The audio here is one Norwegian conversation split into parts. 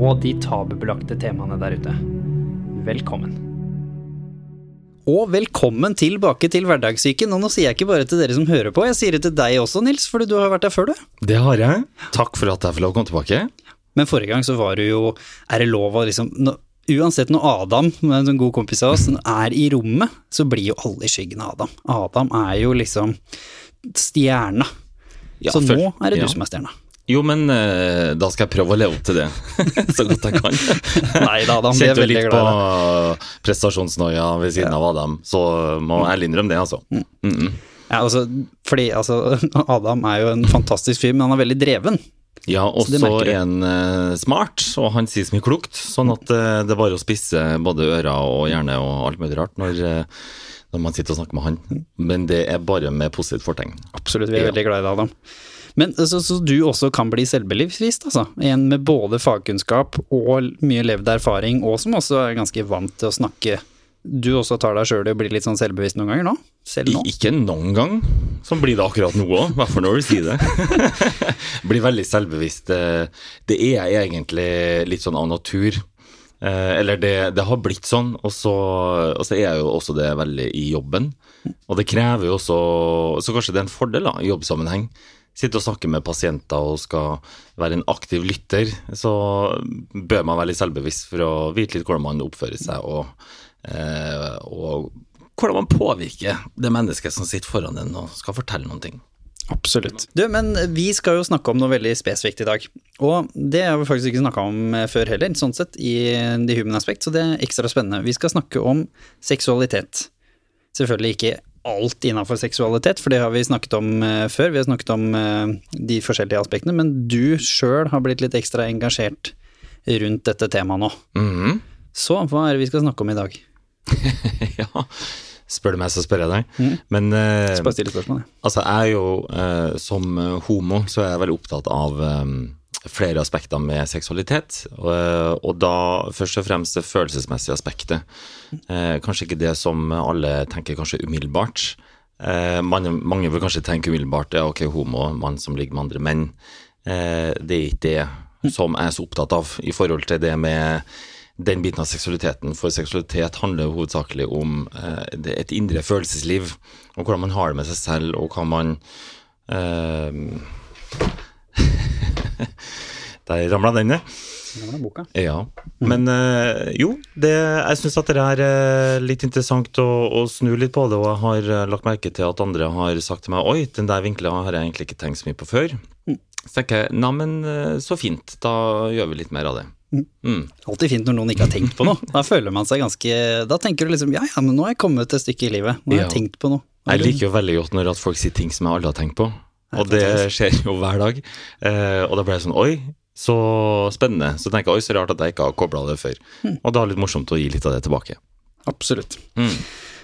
og de tabubelagte temaene der ute. Velkommen. Og velkommen tilbake til Hverdagssyken. Og nå sier jeg ikke bare til dere som hører på, jeg sier det til deg også, Nils, fordi du har vært der før, du. Det har jeg. Takk for at jeg får lov å komme tilbake. Men forrige gang så var du jo Er det lov å liksom nå, Uansett når Adam, en sånn god kompis av oss, er i rommet, så blir jo alle i skyggen av Adam. Adam er jo liksom stjerna. Ja, så nå er det ja. du som er stjerna. Jo, men eh, da skal jeg prøve å leve opp til det så godt jeg kan. Nei da, er Kjente litt glad på prestasjonsnoia ved siden av Adam, så må jeg ærlig innrømme det, altså. Mm -mm. Ja, altså, fordi altså, Adam er jo en fantastisk fyr, men han er veldig dreven. Ja, og Så det så merker du. er han eh, smart, og han sier så mye klokt, sånn at uh, det er bare å spisse både ører og hjerne og alt mulig rart når, når man sitter og snakker med han. Men det er bare med positivt fortegn. Absolutt, vi er Ja. veldig glad i deg, Adam. Men så, så du også kan bli selvbelivsvist, altså. En med både fagkunnskap og mye levd erfaring, og som også er ganske vant til å snakke. Du også tar deg sjøl i å bli litt sånn selvbevisst noen ganger nå? Selv nå? Ikke noen gang. som blir det akkurat nå òg, hvert fall når du sier det. blir veldig selvbevisst. eh, Det er jeg egentlig litt sånn av natur. Eh, Eller det, det har blitt sånn, og så, og så er jeg jo også det veldig i jobben. Og det krever jo også Så kanskje det er en fordel da, i jobbsammenheng. Sitte og snakke med pasienter og skal være en aktiv lytter, så bør man være litt selvbevisst for å vite litt hvordan man oppfører seg, og, eh, og hvordan man påvirker det mennesket som sitter foran en og skal fortelle noen ting. Absolutt. Du, men vi skal jo snakke om noe veldig spesifikt i dag. Og det har vi faktisk ikke snakka om eh, før heller, sånn sett, i The Human Aspect, så det er ekstra spennende. Vi skal snakke om seksualitet. Selvfølgelig ikke alt innafor seksualitet, for det har vi snakket om eh, før. Vi har snakket om eh, de forskjellige aspektene, men du sjøl har blitt litt ekstra engasjert rundt dette temaet nå. Mhm. Så hva er det vi skal snakke om i dag? ja, spør du meg, så spør jeg deg. Men uh, spørsmål, ja. altså, jeg er jo uh, som homo, så er jeg veldig opptatt av eh, flere aspekter med seksualitet. Og, da først og fremst det følelsesmessige aspektet. Eh, kanskje ikke det som alle tenker kanskje umiddelbart. Eh, mange, mange vil kanskje tenke umiddelbart ja, ok, homo, mann som ligger med andre menn. Eh, det er ikke det som jeg er så opptatt av i forhold til det med den biten av seksualiteten. For seksualitet handler jo hovedsakelig om et indre følelsesliv, og hvordan man har det med seg selv, og hva man eh, Der ramla den ned. Ja. Men eh, jo, det, jeg syns at det er eh, litt interessant å, å snu litt på det, og jeg har eh, lagt merke til at andre har sagt til meg oi, den der vinkelen har jeg egentlig ikke tenkt så mye på før. Så tenker jeg neimen, så fint, da gjør vi litt mer av det. Mm. Alltid fint når noen ikke har tenkt på noe. Da føler man seg ganske Da tenker du liksom ja ja, men nå har jeg kommet et stykke i livet. Nå har jeg Ja. tenkt på noe. Jeg liker jo veldig godt når folk sier ting som jeg aldri har tenkt på. Og det skjer jo hver dag. Eh, og da ble jeg sånn oi, så spennende. Så tenker jeg oi, så rart at jeg ikke har kobla det før. Og da er det litt morsomt å gi litt av det tilbake. Absolutt. Mm.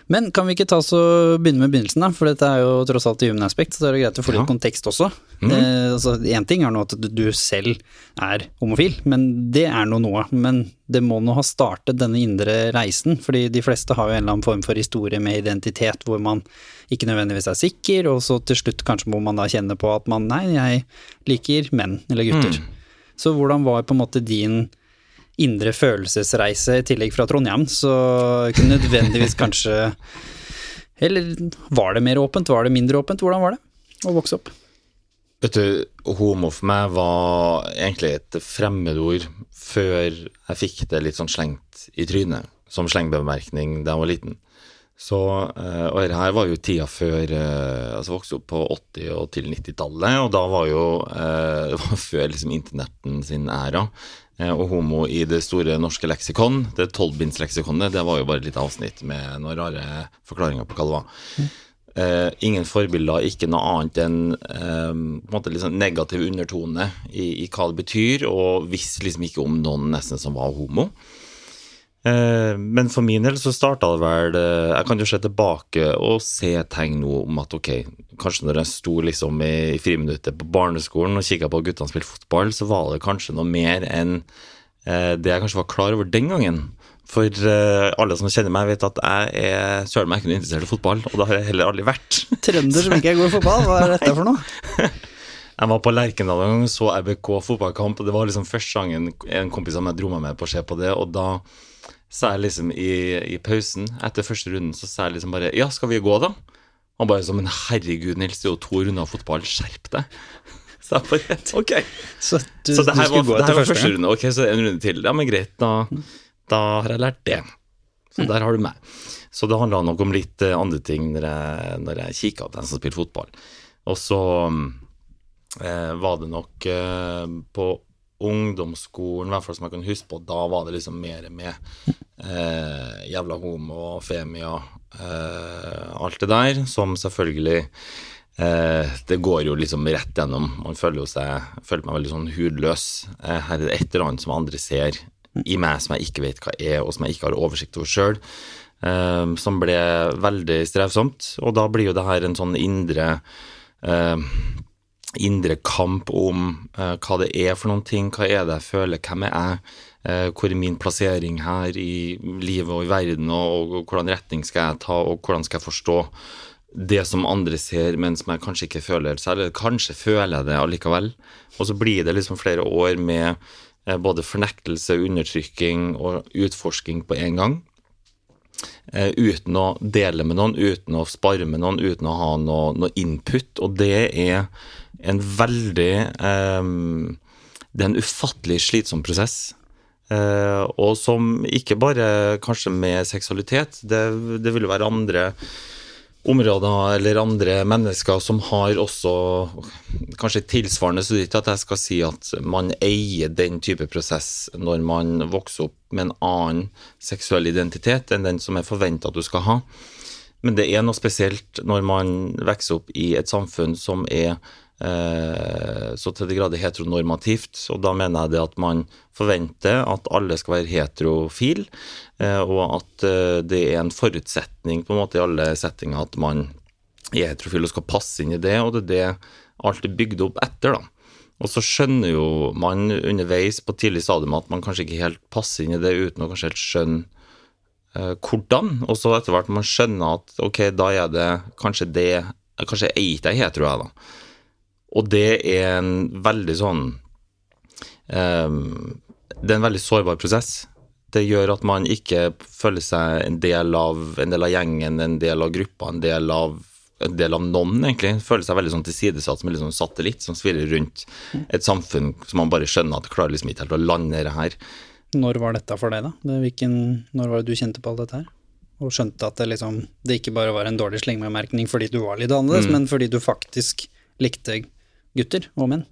Men kan vi ikke ta så begynne med begynnelsen, da? For dette er jo tross alt i human aspect, så det er greit å få litt Ja. kontekst også. Eh, altså, ting er nå at du, selv er homofil, men det er nå noe. Men det må nå ha startet denne indre reisen, fordi de fleste har jo en eller annen form for historie med identitet hvor man ikke nødvendigvis er sikker, og så til slutt kanskje må man da kjenne på at man nei, jeg liker menn eller gutter. Så hvordan var på en måte din indre følelsesreise, i tillegg fra Trondheim, så ikke nødvendigvis kanskje Eller var det mer åpent, var det mindre åpent? Hvordan var det å vokse opp? Vet du, homo for meg var egentlig et fremmedord før jeg fikk det litt sånn slengt i trynet, som slengbemerkning da jeg var liten. Så, eh, og dette her var jo tida før eh, Altså vokste opp på 80- og til 90-tallet, og da var jo eh, Det var før liksom internetten sin æra. Eh, Og homo i det store norske leksikon, det tolvbindsleksikonet, det var jo bare et lite avsnitt med noen rare forklaringer på hva det var. eh, ingen forbilder, ikke noe annet enn eh, på en måte sånn negativ undertone i, i hva det betyr, og visste liksom ikke om noen nesten som var homo. Eh, men for min del så starta det vel eh, Jeg kan jo se tilbake og se tegn nå om at ok, kanskje når jeg sto liksom i, i friminuttet på barneskolen og kikka på guttene spille fotball, så var det kanskje noe mer enn eh, det jeg kanskje var klar over den gangen. For alle som kjenner meg, vet at jeg er søren meg ikke noe interessert i fotball. Og det har jeg heller aldri vært. Trønder som ikke er god i fotball, hva er dette for noe? Jeg var på Lerkendal en gang, så RBK fotballkamp, og det var liksom første gangen en kompis av meg dro meg med på å se på det, og da sa jeg liksom i, i pausen, etter første runden, så sa jeg liksom bare Ja, skal vi gå, da? Han bare sånn Men herregud, Nils, det er jo to runder fotball, skjerp deg. Så jeg bare Ok. Så du, så det her var, det her var første runde. Ok, så en runde til. Ja, men greit, da, da har jeg lært det. Så der har du meg. Så det handla nok om litt eh, andre ting når jeg, når jeg kikka på den som spilte fotball. Og så eh, var det nok eh, på ungdomsskolen, i hvert fall som jeg kan huske på, da var det liksom mer med eh, jævla homo, femia, eh, alt det der, som selvfølgelig eh, Det går jo liksom rett gjennom. Man føler jo seg føler meg veldig sånn hudløs. Eh, her er det et eller annet som andre ser i meg som jeg ikke vet hva er, og som jeg ikke har oversikt over sjøl. Eh, som ble veldig strevsomt. Og da blir jo det her en sånn indre eh, indre kamp om uh, hva det er for noen ting, hva er det jeg føler, hvem er jeg, uh, hvor er min plassering her i livet og i verden, og, og hvordan retning skal jeg ta, og hvordan skal jeg forstå det som andre ser, men som jeg kanskje ikke føler selv, eller kanskje føler jeg det allikevel. Og så blir det liksom flere år med uh, både fornektelse, undertrykking og utforsking på en gang. Eh, uten å dele med noen, uten å spare med noen, uten å ha noe, noe input. Og det er en veldig eh, Det er en ufattelig slitsom prosess. Eh, og som ikke bare kanskje med seksualitet, det, det vil jo være andre områder eller andre mennesker som har også kanskje tilsvarende, så det ikke at jeg skal si at man eier den type prosess når man vokser opp med en annen seksuell identitet enn den som er forventa at du skal ha. Men det er noe spesielt når man vokser opp i et samfunn som er så til de grader heteronormativt, og da mener jeg det at man forventer at alle skal være heterofil, eh, og at eh, det er en forutsetning på en måte i alle settinger at man er heterofil og skal passe inn i det, og det er det alt er bygd opp etter, da. Og så skjønner jo man underveis på tidlig stadium at man kanskje ikke helt passer inn i det uten å kanskje helt skjønne eh, hvordan. Og så etter hvert man skjønner at ok, da er det kanskje det Kanskje er ikke jeg hetero, jeg, da. Og det er en veldig sånn um, Det er en veldig sårbar prosess. Det gjør at man ikke føler seg en del av, en del av gjengen, en del av gruppa, en del av, en del av noen, egentlig. Føler seg veldig sånn tilsidesatt som en liksom satellitt som svirrer rundt et samfunn som man bare skjønner at klarer liksom ikke helt å lande det her. Når var dette for deg, da? Hvilken, når var det du kjente på alt dette her? Og skjønte at det liksom Det ikke bare var en dårlig slengbemerkning fordi du var litt annerledes, men fordi du faktisk likte gutter og menn?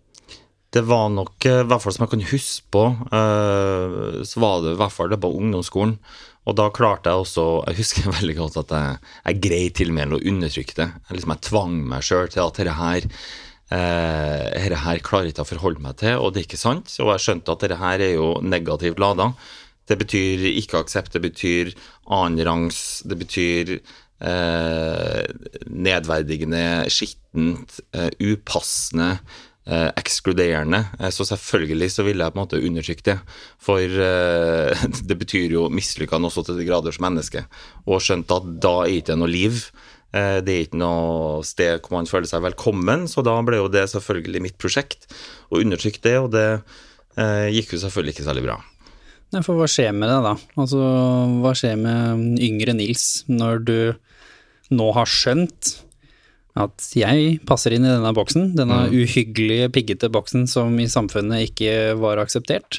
Det var nok, eh, i hvert fall som jeg kan huske på, eh, så var det i hvert fall det på ungdomsskolen. Og da klarte jeg også Jeg husker veldig godt at jeg, jeg greide til og med å undertrykke det. Jeg, liksom, jeg tvang meg sjøl til at dette her eh, dette her klarer ikke å forholde meg til, og det er ikke sant. Og jeg skjønte at dette her er jo negativt lada. Det betyr ikke aksept, det betyr annenrangs, det betyr nedverdigende, skittent, eh, upassende, eh, ekskluderende. Eh, så selvfølgelig så ville jeg på en måte undertrykke det. For eh, det betyr jo mislykka også til de grader som menneske. Og skjønte at da er ikke noe liv. Eh, Det er ikke noe sted hvor man føler seg velkommen, så da ble jo det selvfølgelig mitt prosjekt å undertrykke det, og det eh, gikk jo selvfølgelig ikke særlig bra. For hva skjer med deg da? Altså, hva skjer med yngre Nils når du nå har skjønt at jeg passer inn i denne boksen, denne uhyggelige, piggete boksen som i samfunnet ikke var akseptert,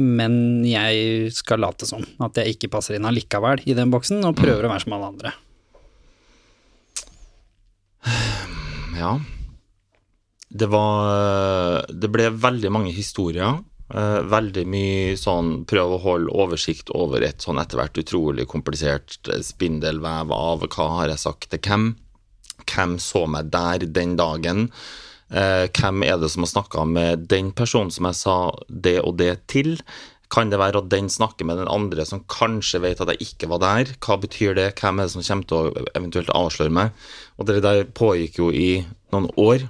men jeg skal late som at jeg ikke passer inn allikevel i den boksen, og prøver å være som alle andre. Ja. Det var Det ble veldig mange historier. Eh, Veldig mye sånn prøve å holde oversikt over et sånn etter hvert utrolig komplisert eh, spindelvev av hva har jeg sagt til hvem. hvem så meg der den dagen? Eh, hvem er det som har snakka med den personen som jeg sa det og det til? Kan det være at den snakker med den andre som kanskje vet at jeg ikke var der? Hva betyr det? Hvem er det som kommer til å eventuelt avsløre meg? Og det der pågikk jo i noen år.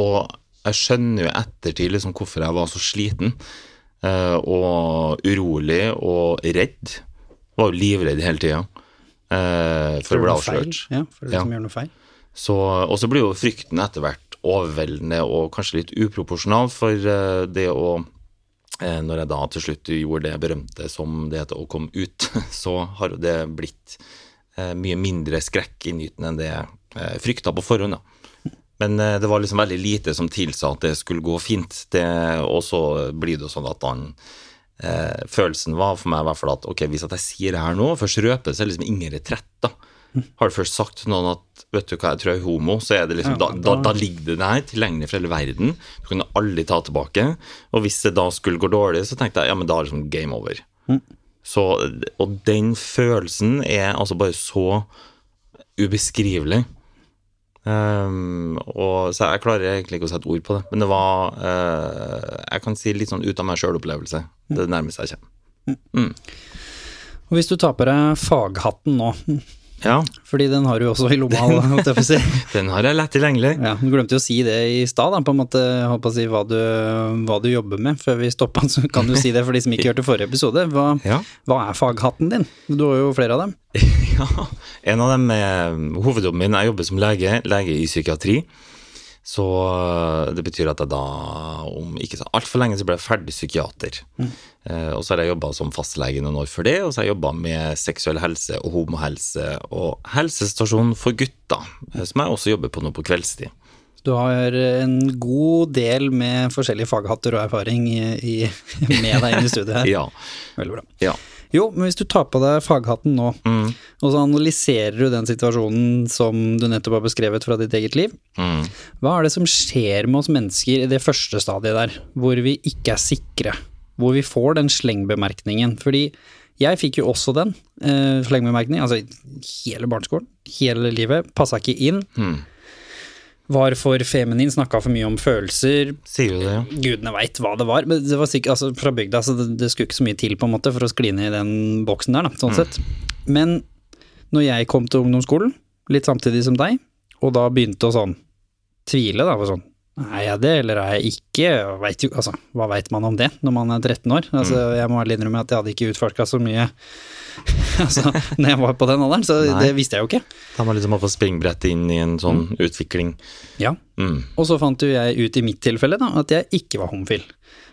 Og jeg skjønner jo i ettertid liksom hvorfor jeg var så sliten eh, og urolig og redd. Jeg Var jo livredd hele tida eh, for å bli avslørt. Ja, for det Ja. som gjør noe feil. Så, og så blir jo frykten etter hvert overveldende og kanskje litt uproporsjonal, for eh, det å Når jeg da til slutt gjorde det berømte som det heter å komme ut, så har jo det blitt eh, mye mindre skrekkinngytende enn det jeg frykta på forhånd. da. Men eh, det var liksom veldig lite som tilsa at det skulle gå fint. Det, og så blir det jo sånn at han eh, Følelsen var for meg i hvert fall at ok, hvis at jeg sier det her nå, først røper så er det liksom ingen retrett. da. Har du først sagt til noen at vet du hva, jeg tror jeg er homo, så er det liksom, Ja, da, da, da- ligger det der tilgjengelig for hele verden. Du kan aldri ta tilbake. Og hvis det da skulle gå dårlig, så tenkte jeg ja, men da er det liksom game over. Så, og den følelsen er altså bare så ubeskrivelig. Ehm, og, så jeg klarer egentlig ikke å sette ord på det. Men det var uh, Jeg kan si litt sånn ut av meg sjøl-opplevelse. Det nærmeste jeg kommer. Og hvis du tar på deg faghatten nå, fordi den har du også i lomma, å si. den har jeg lett tilgjengelig. Ja, du glemte jo å si det i stad, på en måte, på å si hva du, hva du jobber med. Før vi stoppa, så kan du si det for de som ikke hørte forrige episode. Hva, Ja. hva er faghatten din? Du har jo flere av dem. Ja, en av dem er hovedjobben min. Jeg jobber som lege, lege i psykiatri. Så øh, det betyr at jeg da om ikke så altfor lenge så ble jeg ferdig psykiater. Eh, og så har jeg jobba som fastlege noen år før det, og så har jeg jobba med seksuell helse og homohelse og helsestasjon for gutter, eh, som jeg også jobber på nå på kveldstid. Du har en god del med forskjellige faghatter og erfaring i, i, med deg inn i studiet her. Ja. Veldig bra. ja. Jo, men hvis du tar på deg faghatten nå, Mm, og så analyserer du den situasjonen som du nettopp har beskrevet fra ditt eget liv, mm. hva er det som skjer med oss mennesker i det første stadiet der, hvor vi ikke er sikre, hvor vi får den slengbemerkningen? Fordi jeg fikk jo også den eh, slengbemerkningen, altså hele barneskolen, hele livet, passa ikke inn. Mm. Var for feminin, snakka for mye om følelser, Sier du det, ja? gudene veit hva det var. Men det var sikkert, altså fra bygda, så det, det skulle ikke så mye til på en måte for å skli ned i den boksen der, da, sånn sett. Men når jeg kom til ungdomsskolen, litt samtidig som deg, og da begynte å sånn tvile, da, for sånn er jeg det, eller er jeg ikke? Vet jo, altså, hva veit man om det når man er 13 år? Altså, jeg må ærlig innrømme at jeg hadde ikke utforska så mye altså, når jeg var på den alderen, så Nei. det visste jeg jo ikke. Da var liksom å på springbrett inn i en sånn utvikling. Ja. Mm. Og så fant jo jeg ut i mitt tilfelle da, at jeg ikke var homofil.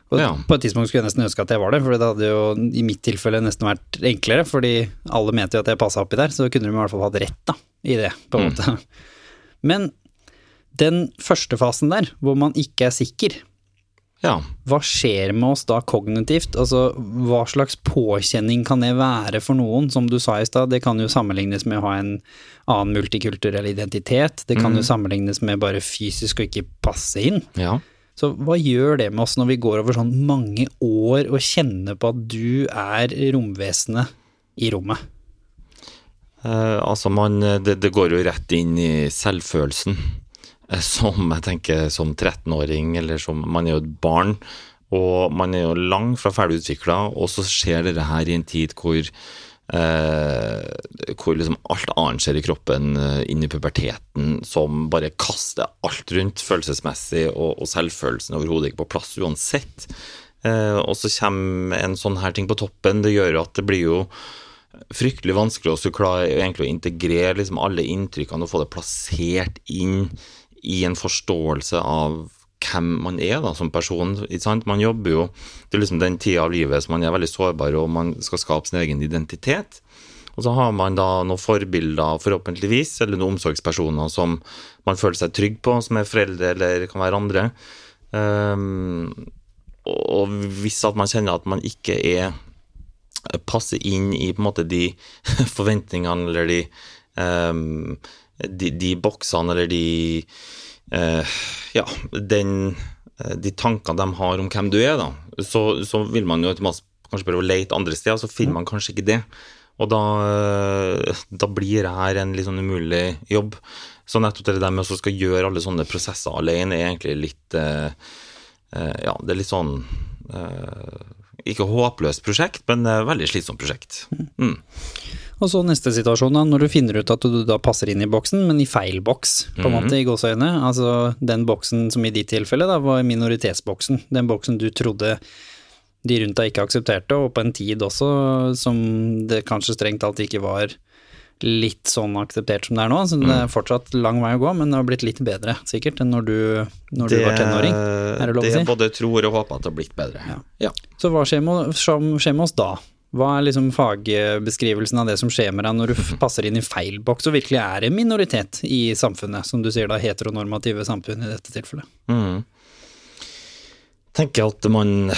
Og Ja. På et tidspunkt skulle jeg nesten ønske at jeg var det, for det hadde jo i mitt tilfelle nesten vært enklere, fordi alle mente jo at jeg passa oppi der, så kunne de i hvert fall hatt rett da, i det, på en måte. Men den første fasen der, hvor man ikke er sikker, Ja. hva skjer med oss da kognitivt? Altså, hva slags påkjenning kan det være for noen? Som du sa i stad, det kan jo sammenlignes med å ha en annen multikulturell identitet. Det kan jo sammenlignes med bare fysisk å ikke passe inn. ja. Så hva gjør det med oss når vi går over sånn mange år og kjenner på at du er romvesenet i rommet? Eh, altså man, det, det går jo rett inn i selvfølelsen. Eh, som jeg tenker som 13-åring, eller som Man er jo et barn, og man er jo langt fra ferdig utvikla, og så skjer dette her i en tid hvor Uh, hvor liksom alt annet skjer i kroppen uh, inn i puberteten, som bare kaster alt rundt følelsesmessig, og, og selvfølelsen overhodet ikke på plass uansett. Uh, og så kommer en sånn her ting på toppen. Det gjør at det blir jo fryktelig vanskelig å klare egentlig å integrere liksom alle inntrykkene og få det plassert inn i en forståelse av hvem man er da, som person. Man jobber jo er liksom den tida av livet som man er veldig sårbar, og man skal skape sin egen identitet. Og så har man da noen forbilder, forhåpentligvis, eller noen omsorgspersoner som man føler seg trygg på, som er foreldre eller kan være andre. Um, og hvis at man kjenner at man ikke er passer inn i på en måte de forventningene eller de, ehm, de, de boksene eller de eh, Ja, den, eh, de tankene de har om hvem du er, da, så, så vil man jo kanskje prøve å lete andre steder, så finner man kanskje ikke det. Og da, eh, da blir det her en litt sånn umulig jobb. Så nettopp det der med å skal gjøre alle sånne prosesser alene, er egentlig litt eh, eh, Ja, det er litt sånn eh, Ikke håpløst prosjekt, men veldig slitsomt prosjekt. Mm. Og så neste situasjon, da, når du finner ut at du da passer inn i boksen, men i feil boks, på en Mhm. måte, i gåseøyne. Altså den boksen som i ditt tilfelle da var minoritetsboksen. Den boksen du trodde de rundt deg ikke aksepterte, og på en tid også som det kanskje strengt tatt ikke var litt sånn akseptert som det er nå. Så det Mm. er fortsatt lang vei å gå, men det har blitt litt bedre sikkert enn når du, når du var tenåring. Er det lov å si? både tror og håper at det har blitt bedre. Ja. ja. Så hva skjer med, skjer med oss da? Hva er liksom fagbeskrivelsen av det som skjer med deg når du passer inn i feil boks og virkelig er en minoritet i samfunnet, som du sier da, heteronormative samfunn i dette tilfellet? Mm. tenker at man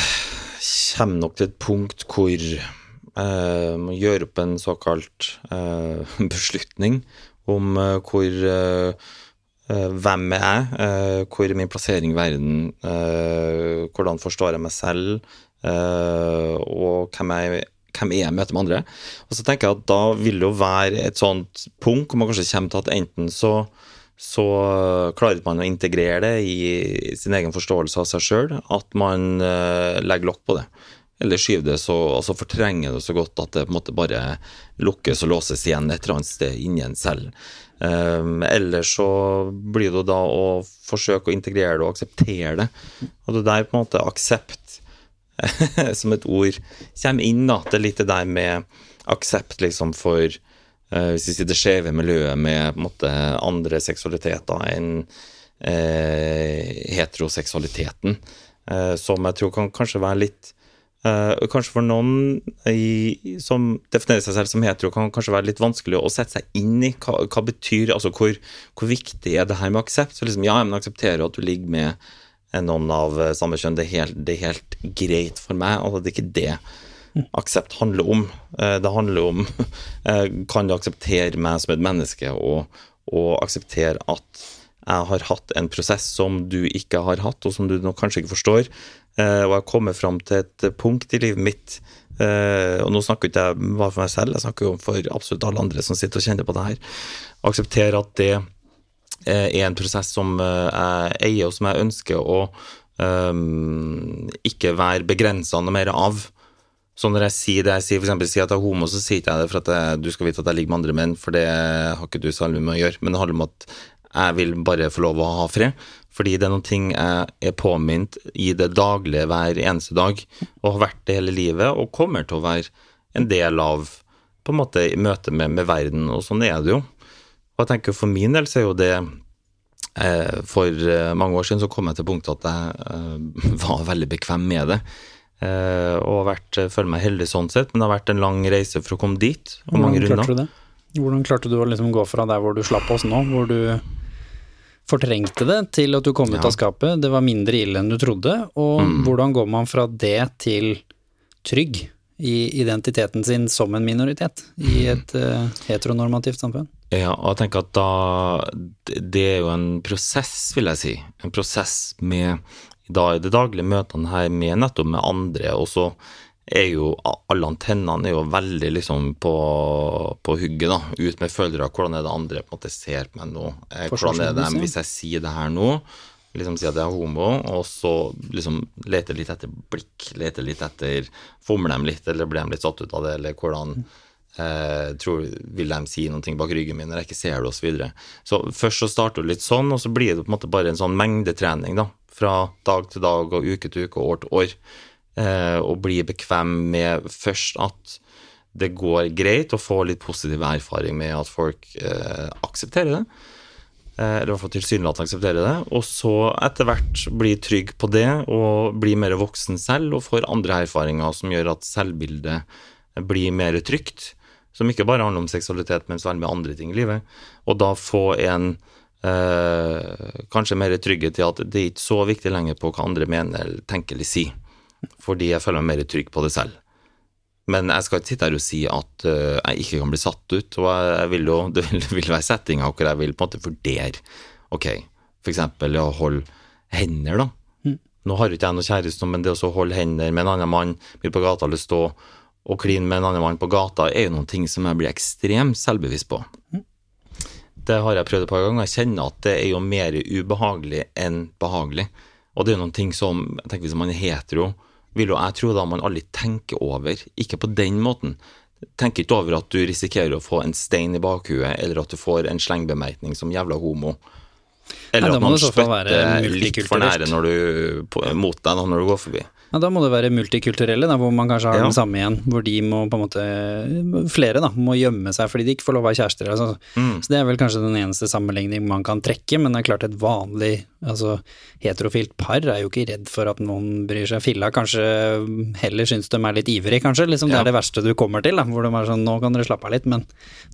kommer nok til et punkt hvor eh, man gjør opp en såkalt eh, beslutning om eh, hvor eh, eh, hvem er jeg, eh, hvor er min plassering i verden, eh, hvordan forstår jeg meg selv, eh, og hvem jeg hvem er jeg møter med andre. Og så tenker jeg at da vil det jo være et sånt punkt hvor man kanskje kommer til at enten så så klarer man å integrere det i sin egen forståelse av seg sjøl, at man eh, legger lokk på det. Eller skyver det så, altså fortrenger det så godt at det på en måte bare lukkes og låses igjen et eller annet sted inni en selv. Um, eller så blir det da å forsøke å integrere det og akseptere det. Og det der på en måte aksept som et ord kommer inn, da. Det er litt det der med aksept liksom for uh, Hvis vi sier det skjeve miljøet med på en måte andre seksualiteter enn uh, heteroseksualiteten, uh, som jeg tror kan kanskje være litt Kanskje for noen i, som definerer seg selv som hetero, kan kanskje være litt vanskelig å sette seg inn i hva, hva betyr Altså hvor, hvor viktig er det her med aksept? Så liksom, ja, men aksepterer at du ligger med noen av eh, samme kjønn, det er helt, det er helt greit for meg. Altså, det er ikke det aksept handler om. Eh, Det handler om eh, kan du akseptere meg som et menneske, og, og akseptere at jeg har hatt en prosess som du ikke har hatt, og som du nå kanskje ikke forstår. Og jeg kommer fram til et punkt i livet mitt Og nå snakker ikke jeg bare for meg selv, jeg snakker jo for absolutt alle andre som sitter og kjenner på det her. Akseptere at det er en prosess som eh, jeg eier, og som jeg ønsker å um, ikke være begrensende mer av. Så når jeg sier det, jeg sier eksempel, sier at jeg er homo, så sier ikke jeg det for at jeg, du skal vite at jeg ligger med andre menn, for det har ikke du særlig med å gjøre. Men det handler om at jeg vil bare få lov å ha fred. Fordi det er noen ting jeg er påminnet i det daglige hver eneste dag, og har vært det hele livet, og kommer til å være en del av på en måte møte med, med verden, og sånn er det jo. Og jeg tenker For min del så er jo det eh, For eh, mange år siden så kom jeg til punktet at jeg eh, var veldig bekvem med det. Eh, og har vært, føler meg heldig sånn sett, men det har vært en lang reise for å komme dit. Og mange Hvordan klarte du det? Hvordan klarte du å liksom gå fra der hvor du slapp oss nå, hvor du fortrengte det, til at du kom ut Ja. av skapet, det var mindre ille enn du trodde, og Mm. hvordan går man fra det til trygg i identiteten sin som en minoritet i et uh, heteronormativt samfunn? Ja, og jeg tenker at da Det er jo en prosess, vil jeg si. En prosess med da i det daglige møtene her med nettopp med andre, og så er jo alle antennene er jo veldig liksom på, på hugget, da. Ut med følgere. Hvordan er det andre på en måte ser på meg nå? Eh, Hvordan er det hvis jeg sier det her nå? Liksom sier at jeg er homo, og så liksom leter litt etter blikk, leter litt etter Fomler de litt, eller blir de litt satt ut av det, eller hvordan eh, tror, vil de si noe bak ryggen min når jeg ikke ser det, osv. Så, så først så starter det litt sånn, og så blir det på en måte bare en sånn mengdetrening, da. Fra dag til dag og uke til uke og år til år. Eh, og bli bekvem med først at det går greit å få litt positiv erfaring med at folk eh, aksepterer det. Eh, Eller i hvert fall tilsynelatende aksepterer det. Og så etter hvert bli trygg på det og bli mer voksen selv og får andre erfaringer som gjør at selvbildet blir mer trygt. Som ikke bare handler om seksualitet, men som handler om andre ting i livet. Og da få en eh, kanskje mer trygghet i at det er ikke så viktig lenger på hva andre mener eller tenker eller sier. Fordi jeg føler meg mer trygg på det selv. Men jeg skal ikke sitte her og si at øh, jeg ikke kan bli satt ut. Og jeg, vil jo, det vil, vil være settinger hvor jeg vil på en måte vurdere Ok, for eksempel ja, holde hender, da. Nå har ikke jeg noe kjæreste, men det å holde hender med en annen mann midt på gata eller stå å kline med en annen mann på gata, er jo noen ting som jeg blir ekstremt selvbevisst på. Det har jeg prøvd et par ganger. Jeg kjenner at det er jo mer ubehagelig enn behagelig. Og det er jo noen ting som jeg tenker Hvis man er hetero, vil jo jeg tro da man aldri tenker over. Ikke på den måten. Tenker ikke over at du risikerer å få en stein i bakhuet, eller at du får en slengbemerkning som jævla homo. Eller Nei, at man spytter litt for nære du, mot deg da, når du går forbi. Ja, da må det være multikulturelle, da, hvor man kanskje har Ja. den samme igjen. Hvor de må på en måte Flere da, må gjemme seg fordi de ikke får lov å være kjærester. Altså. Mm. Så det er vel kanskje den eneste sammenligning man kan trekke, men det er klart et vanlig altså, heterofilt par er jo ikke redd for at noen bryr seg filla. Kanskje heller syns de er litt ivrig, kanskje. Liksom, Det Ja. er det verste du kommer til, da, hvor de er sånn nå kan dere slappe av litt, men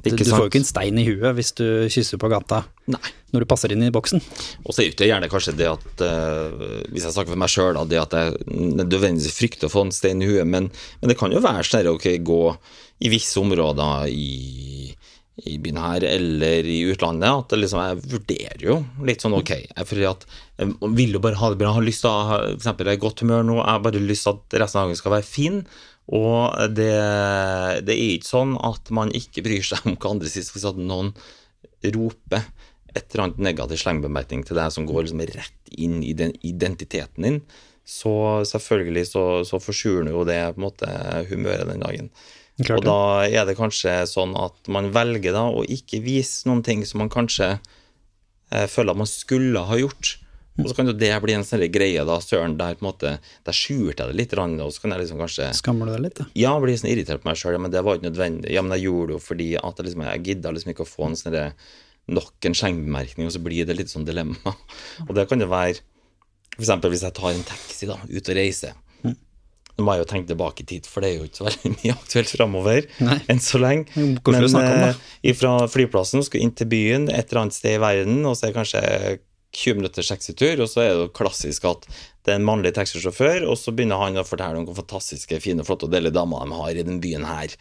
du, du får jo ikke en stein i huet hvis du kysser på gata Nei. Når du passer inn i boksen. Og så er det gjerne kanskje det at eh, Hvis jeg snakker for meg sjøl, det at jeg nødvendigvis frykter å få en stein i huet, men, men det kan jo være sånn å gå i visse områder i, i byen her eller i utlandet, at liksom, jeg vurderer jo litt sånn ok. Fordi at jeg vil jo bare ha det bra, jeg har lyst til å ha i godt humør nå, jeg har bare lyst til at resten av dagen skal være fin. Og det, det er ikke sånn at man ikke bryr seg om hva andre sier. Hvis at noen roper et eller annet negativ slengbemerkning til deg som går liksom rett inn i den identiteten din, så selvfølgelig så, så forsurer jo det på en måte humøret den dagen. Klart og da er det kanskje sånn at man velger da å ikke vise noen ting som man kanskje eh, føler at man skulle ha gjort. Og så kan jo det bli en sånn greie, da, søren, der på en måte, der skjulte jeg det litt, og så kan jeg liksom kanskje Skammer du deg litt, da? ja, blir sånn irritert på meg sjøl, ja, men det var ikke nødvendig. Ja, men jeg gjorde det jo fordi at jeg, liksom, jeg gidda liksom ikke å få en sånn nok en skjengbemerkning og så blir det litt sånn dilemma. Og det kan jo være eksempel hvis jeg tar en taxi da, ut og reiser. Nå må jeg jo tenke tilbake i tid, for det er jo ikke så veldig mye aktuelt framover enn så lenge. men eh, fra flyplassen skal inn til byen et eller annet sted i verden, og så er det kanskje 20 minutters taxitur, og så er det jo klassisk at det er en mannlig taxisjåfør, og så begynner han å fortelle om hvor fantastiske, fine, flotte og deilige damer de har i den byen her.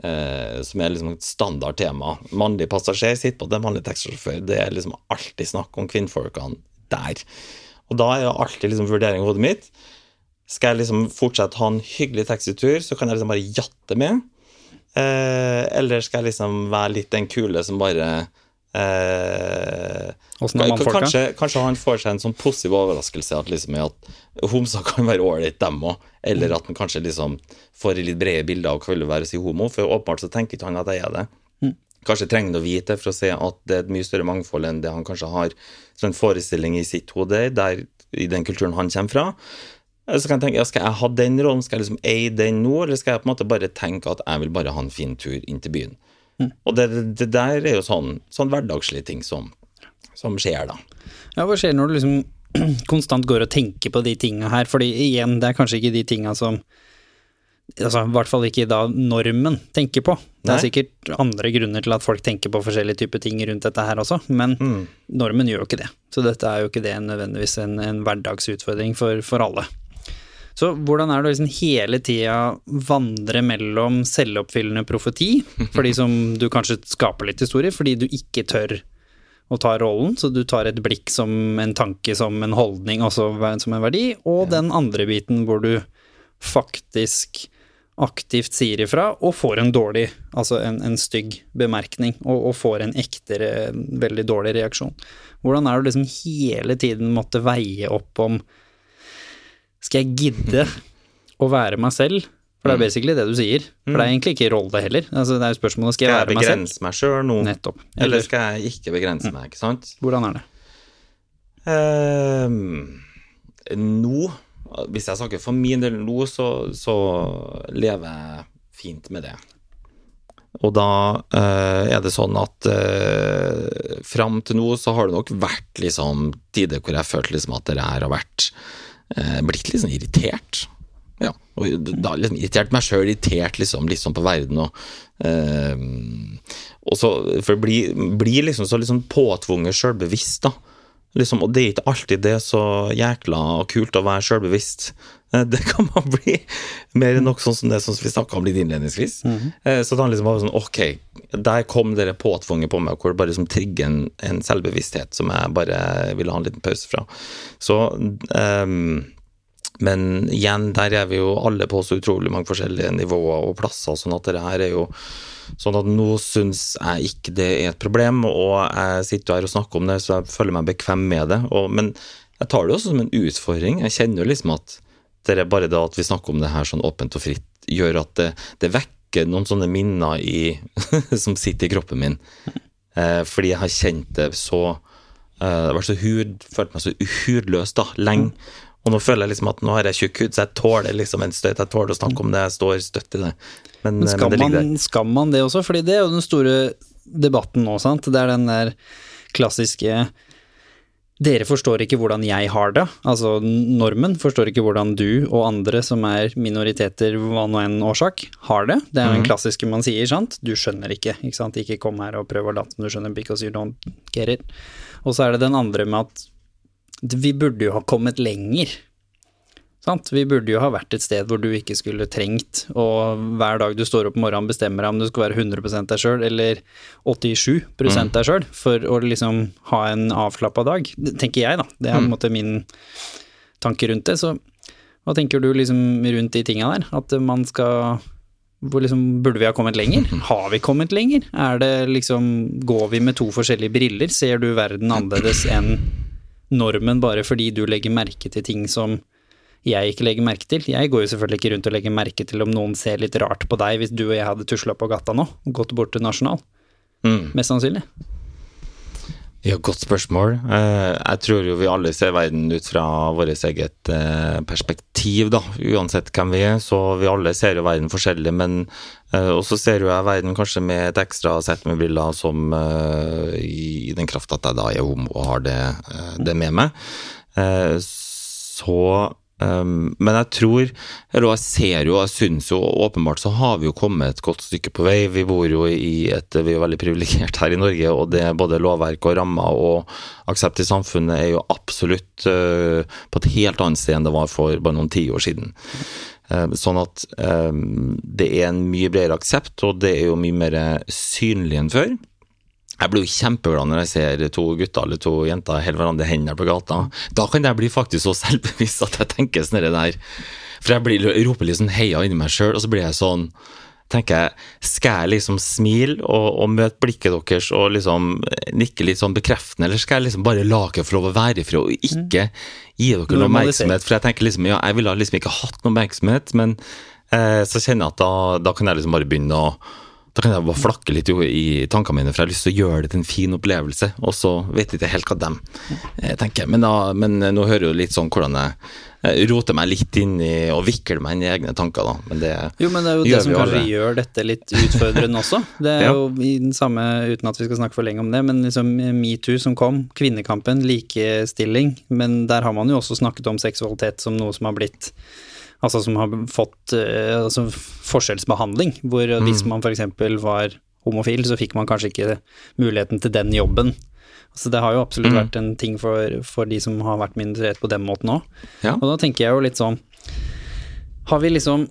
Eh, som er liksom et standard tema. Mannlig passasjer sitter på det, mannlig taxisjåfør. Det er liksom alltid snakk om kvinnfolkene der. Og da er det alltid liksom vurdering i hodet mitt. Skal jeg liksom fortsette ha en hyggelig taxitur, så kan jeg liksom bare jatte med. Eh, eller skal jeg liksom være litt den kule som bare eh? Kanskje, kanskje han får seg en sånn positiv overraskelse at, liksom, at homser kan være ålreit, dem òg. Eller at han kanskje liksom får litt brede bilder av hva det vil være å si homo. For åpenbart så tenker ikke han at jeg er det. Kanskje trenger han å vite for å se at det er et mye større mangfold enn det han kanskje har som en forestilling i sitt hode, der, i den kulturen han kommer fra. Så kan jeg tenke, ja, Skal jeg ha den rollen, skal jeg liksom eie den nå, eller skal jeg på en måte bare tenke at jeg vil bare ha en fin tur inn til byen? Og det, det der er jo sånn, sånn hverdagslige ting som, som skjer, da. Ja, hva skjer når du liksom konstant går og tenker på de tinga her? Fordi igjen, det er kanskje ikke de tinga som Altså, i hvert fall ikke da normen tenker på. Det er Nei. sikkert andre grunner til at folk tenker på forskjellige typer ting rundt dette her også, men Mm. normen gjør jo ikke det. Så dette er jo ikke det nødvendigvis en, en hverdagsutfordring for, for alle. Så hvordan er det å liksom hele tida vandre mellom selvoppfyllende profeti, for de som du kanskje skaper litt historie, fordi du ikke tør å ta rollen, så du tar et blikk som en tanke, som en holdning, også som en verdi, og den andre biten hvor du faktisk aktivt sier ifra, og får en dårlig, altså en, en stygg bemerkning, og, og får en ektere, veldig dårlig reaksjon. Hvordan er det å liksom hele tiden måtte veie opp om Skal jeg gidde å være meg selv? For det er basically det du sier. For det er egentlig ikke rolle heller. Altså, det er jo spørsmålet skal jeg Skal være meg selv. begrense meg sjøl nå, Nettopp. eller Eller skal jeg ikke begrense meg, ikke sant? hvordan er det? Ehm, nå, hvis jeg snakker for min del nå, så, så lever jeg fint med det. Og da eh, er det sånn at uh, fram til nå så har det nok vært liksom tider hvor jeg følte liksom at det her har vært eh, blitt litt sånn irritert. Ja, og da liksom irritert meg sjøl, irritert liksom, sånn på verden og eh, og så, For det blir, blir liksom så liksom påtvunget sjølbevisst, da. Liksom, og det er ikke alltid det er så jækla kult å være sjølbevisst. Eh, Det kan man bli mer enn nok sånn som det som vi snakka om litt innledningsvis. Eh, Så da liksom om sånn, ok, der kom dere påtvunget på meg, hvor det bare liksom trigger en, en selvbevissthet som jeg bare ville ha en liten pause fra. Så um, men igjen, der er vi jo alle på så utrolig mange forskjellige nivåer og plasser, sånn at det her er jo Sånn at nå syns jeg ikke det er et problem, og jeg sitter her og snakker om det, så jeg føler meg bekvem med det. Og, men jeg tar det også som en utfordring. Jeg kjenner jo liksom at det er bare det at vi snakker om det her sånn åpent og fritt, gjør at det, det vekker noen sånne minner i, som sitter i kroppen min. Eh, fordi jeg har kjent det så eh, vært så hud, følt meg så hudløs da, lenge. Og nå føler jeg liksom at nå har jeg tjukk hud, så jeg tåler liksom en støyt. Jeg tåler å snakke om det, jeg står støtt i det. Men, Men eh, skal, men det man, skal man det også? Fordi det er jo den store debatten nå, sant. Det er den der klassiske Dere forstår ikke hvordan jeg har det. Altså normen forstår ikke hvordan du og andre som er minoriteter, hva nå enn årsak, har det. Det er den klassiske man sier, sant. Du skjønner ikke, ikke sant. Ikke kom her og prøv å late som du skjønner because you don't get it. Og så er det den andre med at vi burde jo ha kommet lenger. Sant? Vi burde jo ha vært et sted hvor du ikke skulle trengt å hver dag du står opp om morgenen bestemmer deg om du skal være 100 deg sjøl eller 87 deg sjøl for å liksom ha en avslappa dag. Det tenker jeg, da. Det er på en måte min tanke rundt det. Så hva tenker du liksom rundt de tinga der? At man skal hvor liksom, Burde vi ha kommet lenger? Har vi kommet lenger? Er det liksom Går vi med to forskjellige briller? Ser du verden annerledes enn normen bare fordi du legger merke til ting som jeg ikke legger merke til. Jeg går jo selvfølgelig ikke rundt og legger merke til om noen ser litt rart på deg hvis du og jeg hadde tusla på gata nå og gått bort til Nasjonal. Mm. Mest sannsynlig. Ja, godt spørsmål. Eh, Jeg tror jo vi alle ser verden ut fra vårt eget eh, perspektiv, da. Uansett hvem vi er, så vi alle ser jo verden forskjellig. Men eh, også ser jo jeg verden kanskje med et ekstra sett med briller som i den kraft at jeg da er homo og har det, det med meg. Så Um, men jeg tror, eller jeg ser jo, jeg syns jo åpenbart så har vi jo kommet et godt stykke på vei. Vi bor jo i et, vi er jo veldig privilegert her i Norge, og det både lovverk og rammer og aksept i samfunnet er jo absolutt uh, på et helt annet sted enn det var for bare noen tiår siden. Uh, sånn at um, det er en mye bredere aksept, og det er jo mye mer synlig enn før. Jeg blir jo kjempeglad når jeg ser to gutter eller to jenter holde hverandre i hendene på gata. Da kan jeg bli faktisk så selvbevisst at jeg tenker sånn der For jeg blir, roper litt sånn heia inni meg sjøl, og så blir jeg sånn tenker jeg, Skal jeg liksom smile og, og møte blikket deres og liksom nikke litt sånn bekreftende, eller skal jeg liksom bare la dere få lov å være ifra og ikke gi dere noe oppmerksomhet? For jeg tenker liksom, ja, jeg ville liksom ikke hatt noe oppmerksomhet, men eh, så kjenner jeg at da, da kan jeg liksom bare begynne å da kan jeg bare flakke litt jo i tankene mine, for jeg har lyst til å gjøre det til en fin opplevelse. Og så vet jeg ikke helt hva dem eh, tenker. Men, da, men nå hører jo litt sånn hvordan jeg eh, roter meg litt inn i og vikler meg inn i egne tanker, da. Men det Jo, men det er jo det som kanskje alle. gjør dette litt utfordrende også. Det er Ja. jo i den samme, uten at vi skal snakke for lenge om det, men liksom metoo som kom, kvinnekampen, likestilling, men der har man jo også snakket om seksualitet som noe som har blitt Altså som har fått uh, altså forskjellsbehandling, hvor Mm. hvis man f.eks. var homofil, så fikk man kanskje ikke muligheten til den jobben. Så det har jo absolutt Mm. vært en ting for, for de som har vært minoritet på den måten òg. Ja. Og da tenker jeg jo litt sånn Har vi liksom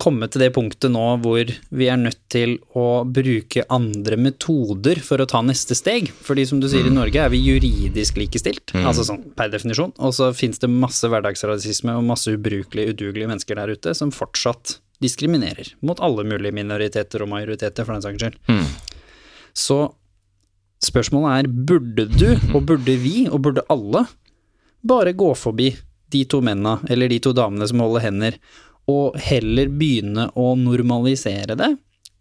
kommet til det punktet nå hvor vi er nødt til å bruke andre metoder for å ta neste steg? Fordi som du sier, i Norge er vi juridisk likestilt, altså sånn per definisjon. Og så finnes det masse hverdagsrasisme og masse ubrukelige, udugelige mennesker der ute som fortsatt diskriminerer mot alle mulige minoriteter og majoriteter, for den saks skyld. Så spørsmålet er, burde du, og burde vi, og burde alle, bare gå forbi de to mennene, eller de to damene som holder hender, og heller begynne å normalisere det?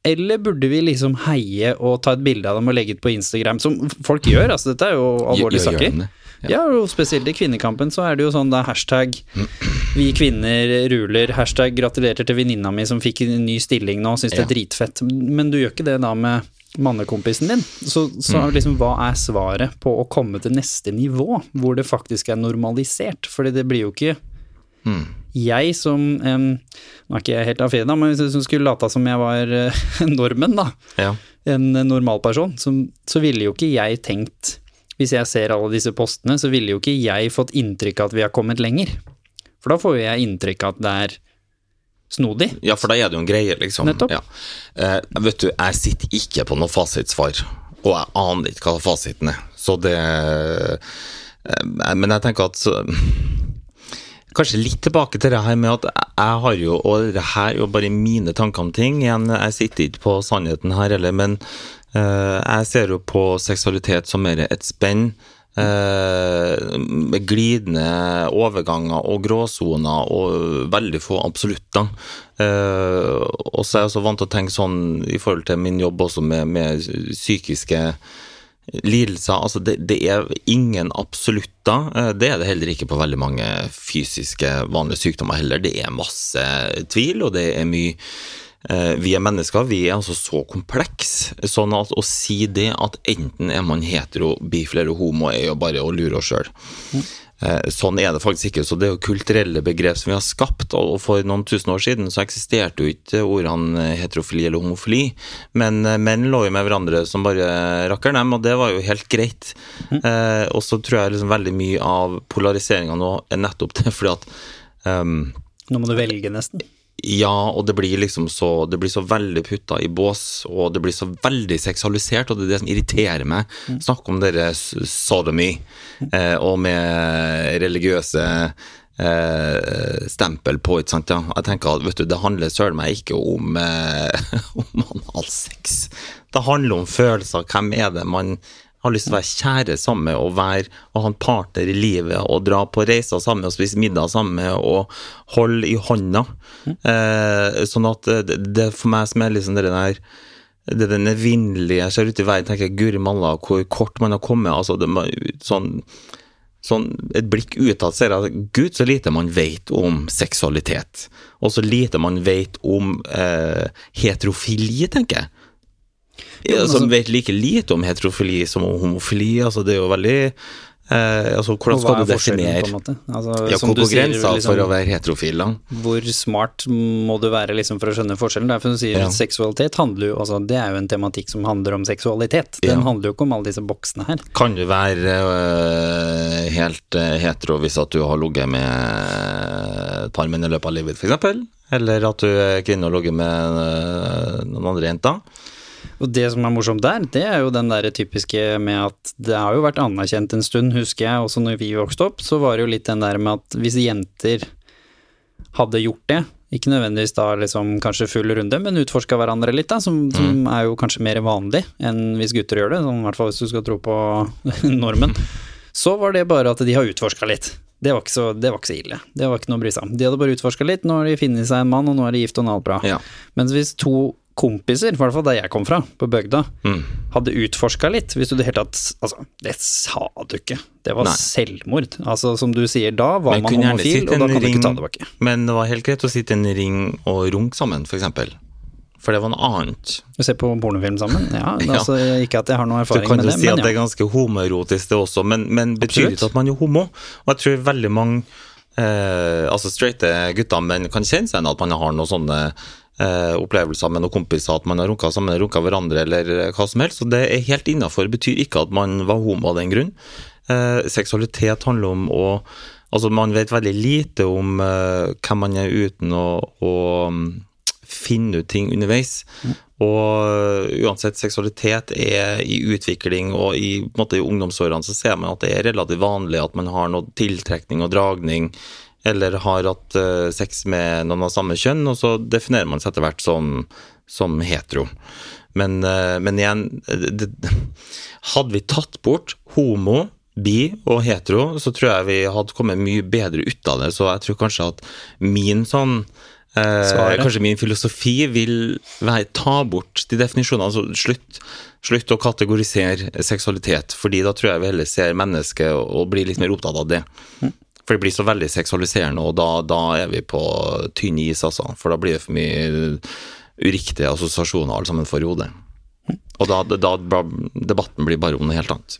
Eller burde vi liksom heie og ta et bilde av dem og legge ut på Instagram, som folk gjør, altså dette er jo alvorlige Gjør- gjør saker. de? Ja, og spesielt i kvinnekampen så er det jo sånn er hashtag 'vi kvinner ruler', hashtag 'gratulerer til venninna mi som fikk en ny stilling nå, syns det er dritfett'. Men du gjør ikke det da med mannekompisen din. Så, så Mm. liksom hva er svaret på å komme til neste nivå, hvor det faktisk er normalisert? Fordi det blir jo ikke Mm. Jeg som um, Nå er ikke jeg helt A4, men hvis jeg skulle lata som jeg var en normen, da Ja. en normal person, så, så ville jo ikke jeg tenkt Hvis jeg ser alle disse postene, så ville jo ikke jeg fått inntrykk av at vi har kommet lenger. For da får jo jeg inntrykk av at det er snodig. Ja, for da er det jo en greie, liksom. Nettopp. Ja. Eh, vet du, jeg sitter ikke på noe fasitsvar, og jeg aner ikke hva fasiten er. Så det eh, Men jeg tenker at så- Kanskje litt tilbake til det her med at jeg har jo, og det her er jo bare mine tanker om ting. Igjen, jeg sitter ikke på sannheten her heller, men uh, jeg ser jo på seksualitet som mer et spenn. eh, med glidende overganger og gråsoner og veldig få absolutter. Eh, og så er jeg også vant til å tenke sånn i forhold til min jobb også med, med psykiske lidelser. Altså det, det er ingen absolutter. Eh, Det er det heller ikke på veldig mange fysiske, vanlige sykdommer heller. Det er masse tvil, og det er mye eh, Vi er mennesker, vi er altså så komplekse. Sånn at å si det at enten er man hetero, bifil eller homo, er jo bare å lure oss sjøl. Sånn er det faktisk ikke. Så det er jo kulturelle begrep som vi har skapt. Og for noen tusen år siden så eksisterte jo ikke ordene heterofili eller homofili. Men eh, menn lå jo med hverandre som bare rakkeren dem, og det var jo helt greit. Eh, og så tror jeg liksom veldig mye av polariseringa nå er nettopp det fordi at um, Nå må du velge, nesten. Ja, og det blir liksom så Det blir så veldig putta i bås, og det blir så veldig seksualisert, og det er det som irriterer meg. Snakk om dere sodomy, eh, og med religiøse eh, stempel på, ikke sant. Ja. Jeg tenker at vet du, det handler søren meg ikke om, eh, om analsex. Det handler om følelser. Hvem er det man har lyst til å være kjære sammen og være og ha en partner i livet og dra på reiser sammen og spise middag sammen og holde i hånda. Eh, sånn at det, det for meg som er liksom det der det den evinnelige ser ut i verden tenker jeg, guri malla, hvor kort man har kommet. altså det, sånn, sånn Et blikk utad ser jeg at gud, så lite man vet om seksualitet. Og så lite man vet om eh, heterofili, tenker jeg. Jo, som altså- vet like lite om heterofili som om homofili. altså Det er jo veldig eh, altså Hvordan skal du definere? Altså, ja, hvor går grensa liksom, for å være heterofil? da? Hvor smart må du være liksom for å skjønne forskjellen? Derfor du sier Ja. seksualitet handler jo altså, Det er jo en tematikk som handler om seksualitet. Den Ja. handler jo ikke om alle disse boksene her. Kan du være øh, helt øh, hetero hvis at du har ligget med øh, tarmen i løpet av livet, f.eks.? Eller at du er kvinne og ligger med noen andre jenter? Og det som er morsomt der, det er jo den der typiske med at det har jo vært anerkjent en stund, husker jeg, også når vi vokste opp, så var det jo litt den der med at hvis jenter hadde gjort det, ikke nødvendigvis da liksom kanskje full runde, men utforska hverandre litt, da, som, som er jo kanskje mer vanlig enn hvis gutter gjør det, sånn, i hvert fall hvis du skal tro på normen, så var det bare at de har utforska litt. Det var, så, det var ikke så ille. Det var ikke noe å bry seg om. De hadde bare utforska litt, nå har de funnet seg en mann, og nå er de gift og alt bra. Ja. Mens hvis to kompiser, i hvert fall der jeg kom fra, på bygda, Mm. hadde utforska litt, hvis du i det hele tatt Altså, det sa du ikke. Det var Nei. selvmord. Altså, som du sier, da var Men man homofil, og da kan kan du ikke ta det tilbake. Men det var helt greit å sitte i en ring og runke sammen. For, for det var noe annet. Du ser på pornofilm sammen? Ja, Ja. altså, ikke at jeg har noe Du kan jo det, si at ja. det er ganske homoerotisk det også, men, men betyr Absolutt. ikke at man er homo. Og jeg tror veldig mange eh, altså straighte gutter men kan kjenne seg igjen at man har noen sånne eh, opplevelser med noen kompiser, at man har runka sammen, runka hverandre eller hva som helst. Så det er helt innafor. Betyr ikke at man var homo av den grunn. Eh, seksualitet handler om å Altså, man vet veldig lite om eh, hvem man er uten å, å mm, finne ut ting underveis. Og øh, uansett, seksualitet er i utvikling, og i, måte, i ungdomsårene så ser man at det er relativt vanlig at man har noe tiltrekning og dragning, eller har hatt øh, sex med noen av samme kjønn, og så definerer man seg etter hvert som, som hetero. Men, øh, men igjen, det, hadde vi tatt bort homo, bi og hetero, så tror jeg vi hadde kommet mye bedre ut av det. Så jeg tror kanskje at min sånn eh, Kanskje min filosofi vil være ta bort de definisjonene. Altså slutt, slutt å kategorisere seksualitet, fordi da tror jeg vi heller ser mennesket og, og blir litt mer opptatt av det. For det blir så veldig seksualiserende, og da, da er vi på tynn is, altså. For da blir det for mye uriktige assosiasjoner alle sammen får i hodet. Og da, da, debatten blir bare om noe helt annet.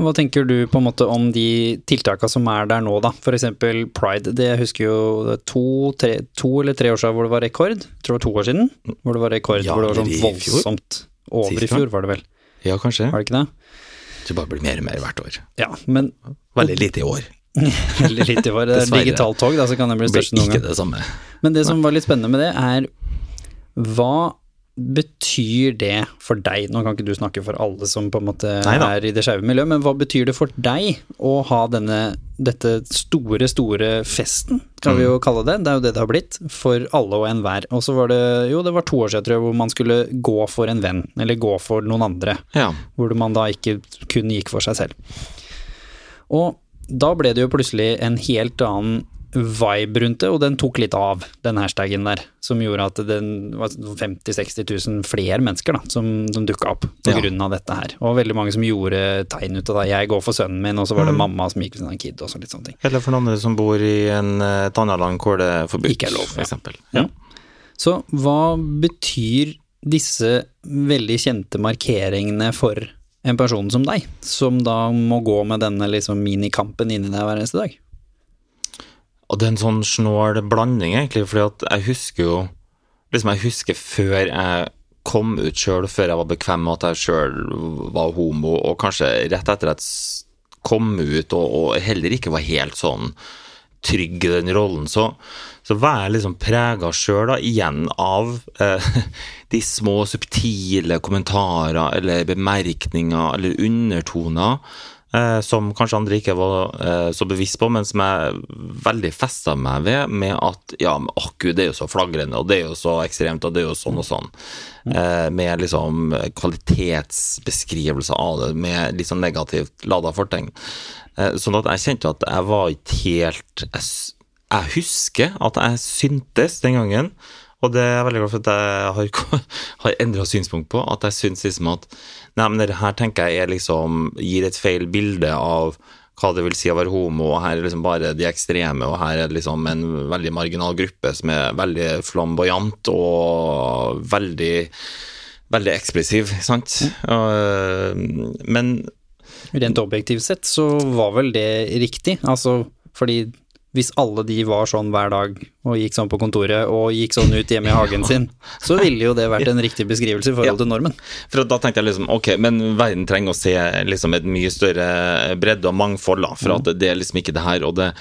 Hva tenker du på en måte om de tiltakene som er der nå, da? For eksempel pride. Det jeg husker jo to, tre, to eller tre år siden hvor det var rekord. Jeg tror det var to år siden. Hvor det var rekord, Ja, hvor det var sånn voldsomt. Over i fjor, var det vel. Ja, kanskje. Var det ikke det? Det bare blir mer og mer hvert år. Ja, men Veldig lite i år. veldig litt i. Det er digitalt tog, da, så kan det bli størst noen gang. det samme. Men det som var litt spennende med det, er hva betyr det for deg, nå kan ikke du snakke for alle som på en måte Neida. er i det skeive miljøet, men hva betyr det for deg å ha denne, dette store, store festen, kan vi jo kalle det, det er jo det det har blitt, for alle og enhver. Og så var det, jo det var to år siden tror jeg, hvor man skulle gå for en venn, eller gå for noen andre, Ja. hvor man da ikke kun gikk for seg selv. Og da ble det jo plutselig en helt annen vibe rundt det, og den tok litt av, den hashtagen der, som gjorde at det var 50 000-60 000 flere mennesker da, som, som dukka opp på Ja. grunn av dette her. Og veldig mange som gjorde tegn ut av det. Jeg går for sønnen min, og så var Mm. det mamma som gikk for sin kid, og så litt sånne ting. Eller for noen andre som bor i en, eh, et annet land hvor det er forbudt, Ikke er lov, for ja. eksempel. Ja. Så hva betyr disse veldig kjente markeringene for en person som deg, som da må gå med denne liksom minikampen inni deg hver eneste dag? Og det er en sånn snål blanding, egentlig, fordi at jeg husker jo Liksom, jeg husker før jeg kom ut sjøl, før jeg var bekvem med at jeg sjøl var homo, og kanskje rett etter at jeg kom ut og, og heller ikke var helt sånn trygg i den rollen, så, så var jeg liksom prega sjøl, igjen av eh, de små subtile kommentarer eller bemerkninger eller undertoner eh, som kanskje andre ikke var eh, så bevisst på, men som jeg veldig festa meg ved, med at ja, men åh gud, det er jo så flagrende, og det er jo så ekstremt, og det er jo sånn og sånn. Eh, med liksom kvalitetsbeskrivelser av det, med litt sånn negativt lada fortegn. Eh, sånn at jeg kjente at jeg var ikke helt jeg, jeg husker at jeg syntes den gangen, og det er veldig glad for at jeg har, har endra synspunkt på, at jeg syns liksom at Nei, men det her tenker jeg liksom gir et feil bilde av hva det vil si å være homo, og her er liksom bare de ekstreme, og her er det liksom en veldig marginal gruppe som er veldig flamboyant og veldig Veldig ekspressiv, sant? Og, men Rent objektivt sett så var vel det riktig, altså fordi hvis alle de var sånn hver dag og gikk sånn på kontoret og gikk sånn ut hjemme i hagen sin, så ville jo det vært en riktig beskrivelse i forhold til normen. For da tenkte jeg liksom, ok, men verden trenger å se liksom et mye større bredde og mangfold, da, for at det er liksom ikke det her. Og det,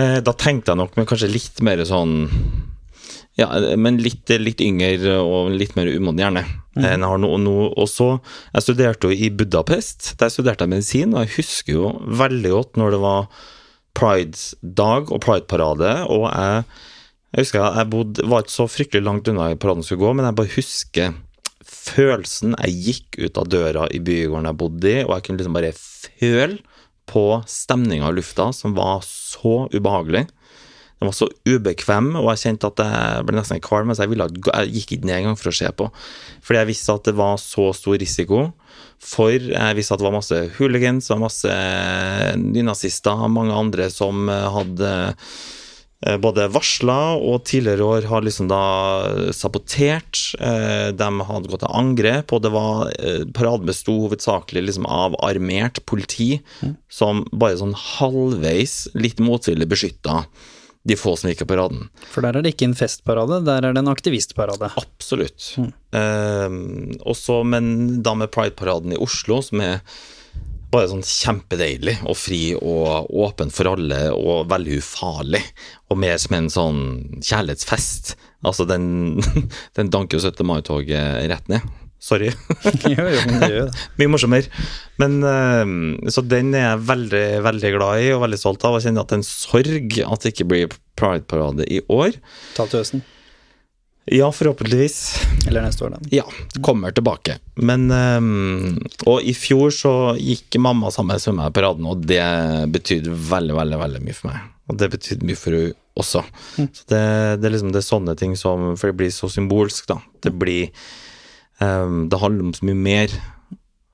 eh, da tenkte jeg nok men kanskje litt mer sånn ja, men litt, litt yngre og litt mer umoden hjerne har nå. nå. Og så, Jeg studerte jo i Budapest, der studerte jeg medisin, og jeg husker jo veldig godt når det var Pride-dag og Pride-parade, og jeg, jeg husker jeg, jeg bodde, var ikke så fryktelig langt unna paraden skulle gå, men jeg bare husker følelsen Jeg gikk ut av døra i bygården jeg bodde i, og jeg kunne liksom bare føle på stemninga i lufta, som var så ubehagelig. Den var så ubekvem, og jeg kjente at jeg ble nesten kvalm. Så jeg, jeg gikk ikke ned engang for å se på. Fordi jeg visste at det var så stor risiko. For jeg visste at det var masse hooligans, det var masse nynazister, mange andre som eh, hadde eh, både varsla og tidligere år har liksom da sabotert. eh, De hadde gått til angrep, og det var eh, paraden besto hovedsakelig liksom av armert politi som bare sånn halvveis, litt motvillig beskytta de få som gikk i paraden. For der er det ikke en festparade, der er det en aktivistparade. Absolutt. Eh, også, men da med Pride-paraden i Oslo, som er bare sånn kjempedeilig og fri og åpen for alle og veldig ufarlig, og mer som en sånn kjærlighetsfest. Altså, den, den danker jo 17. mai-toget rett ned. Sorry. jo, jo, men det gjør det. Mye morsommere. Men eh, Så den er jeg veldig, veldig glad i og veldig stolt av. Og kjenner at det er en sorg at det ikke blir Pride-parade i år. Ta til høsten. Ja, forhåpentligvis. Eller neste år, da. Ja, kommer tilbake. Men ehm, Og i fjor så gikk mamma sammen med meg i paraden, og det betydde veldig, veldig veldig mye for meg. Og det betydde mye for henne også. Så det, det er liksom det er sånne ting som For det blir så symbolsk, da. Det blir ehm, Det handler om så mye mer.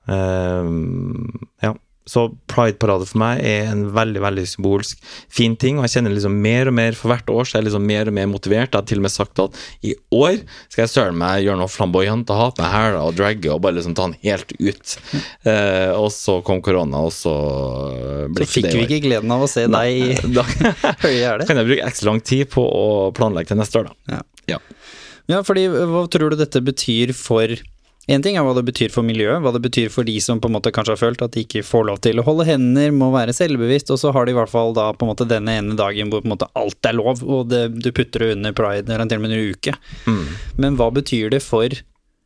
Um, ja. Så Pride-parade for meg er en veldig veldig symbolsk fin ting, og jeg kjenner liksom mer og mer for hvert år så er jeg liksom mer og mer motivert. Jeg har til og med sagt at i år skal jeg søren meg gjøre noe flamboyant og ha på meg hæler og dragge og bare liksom ta den helt ut. Uh, og så kom korona, og så ble Så fikk det vi ikke gleden av å se deg i høye hæler. kan jeg bruke ekstra lang tid på å planlegge til neste år, da. Ja. Ja. Ja, fordi hva tror du dette betyr for En ting er hva det betyr for miljøet, hva det betyr for de som på en måte kanskje har følt at de ikke får lov til å holde hender, må være selvbevisst, og så har de i hvert fall da på en måte denne ene dagen hvor på en måte alt er lov, og det, du putter det under pride eller til og med en uke. Men hva betyr det for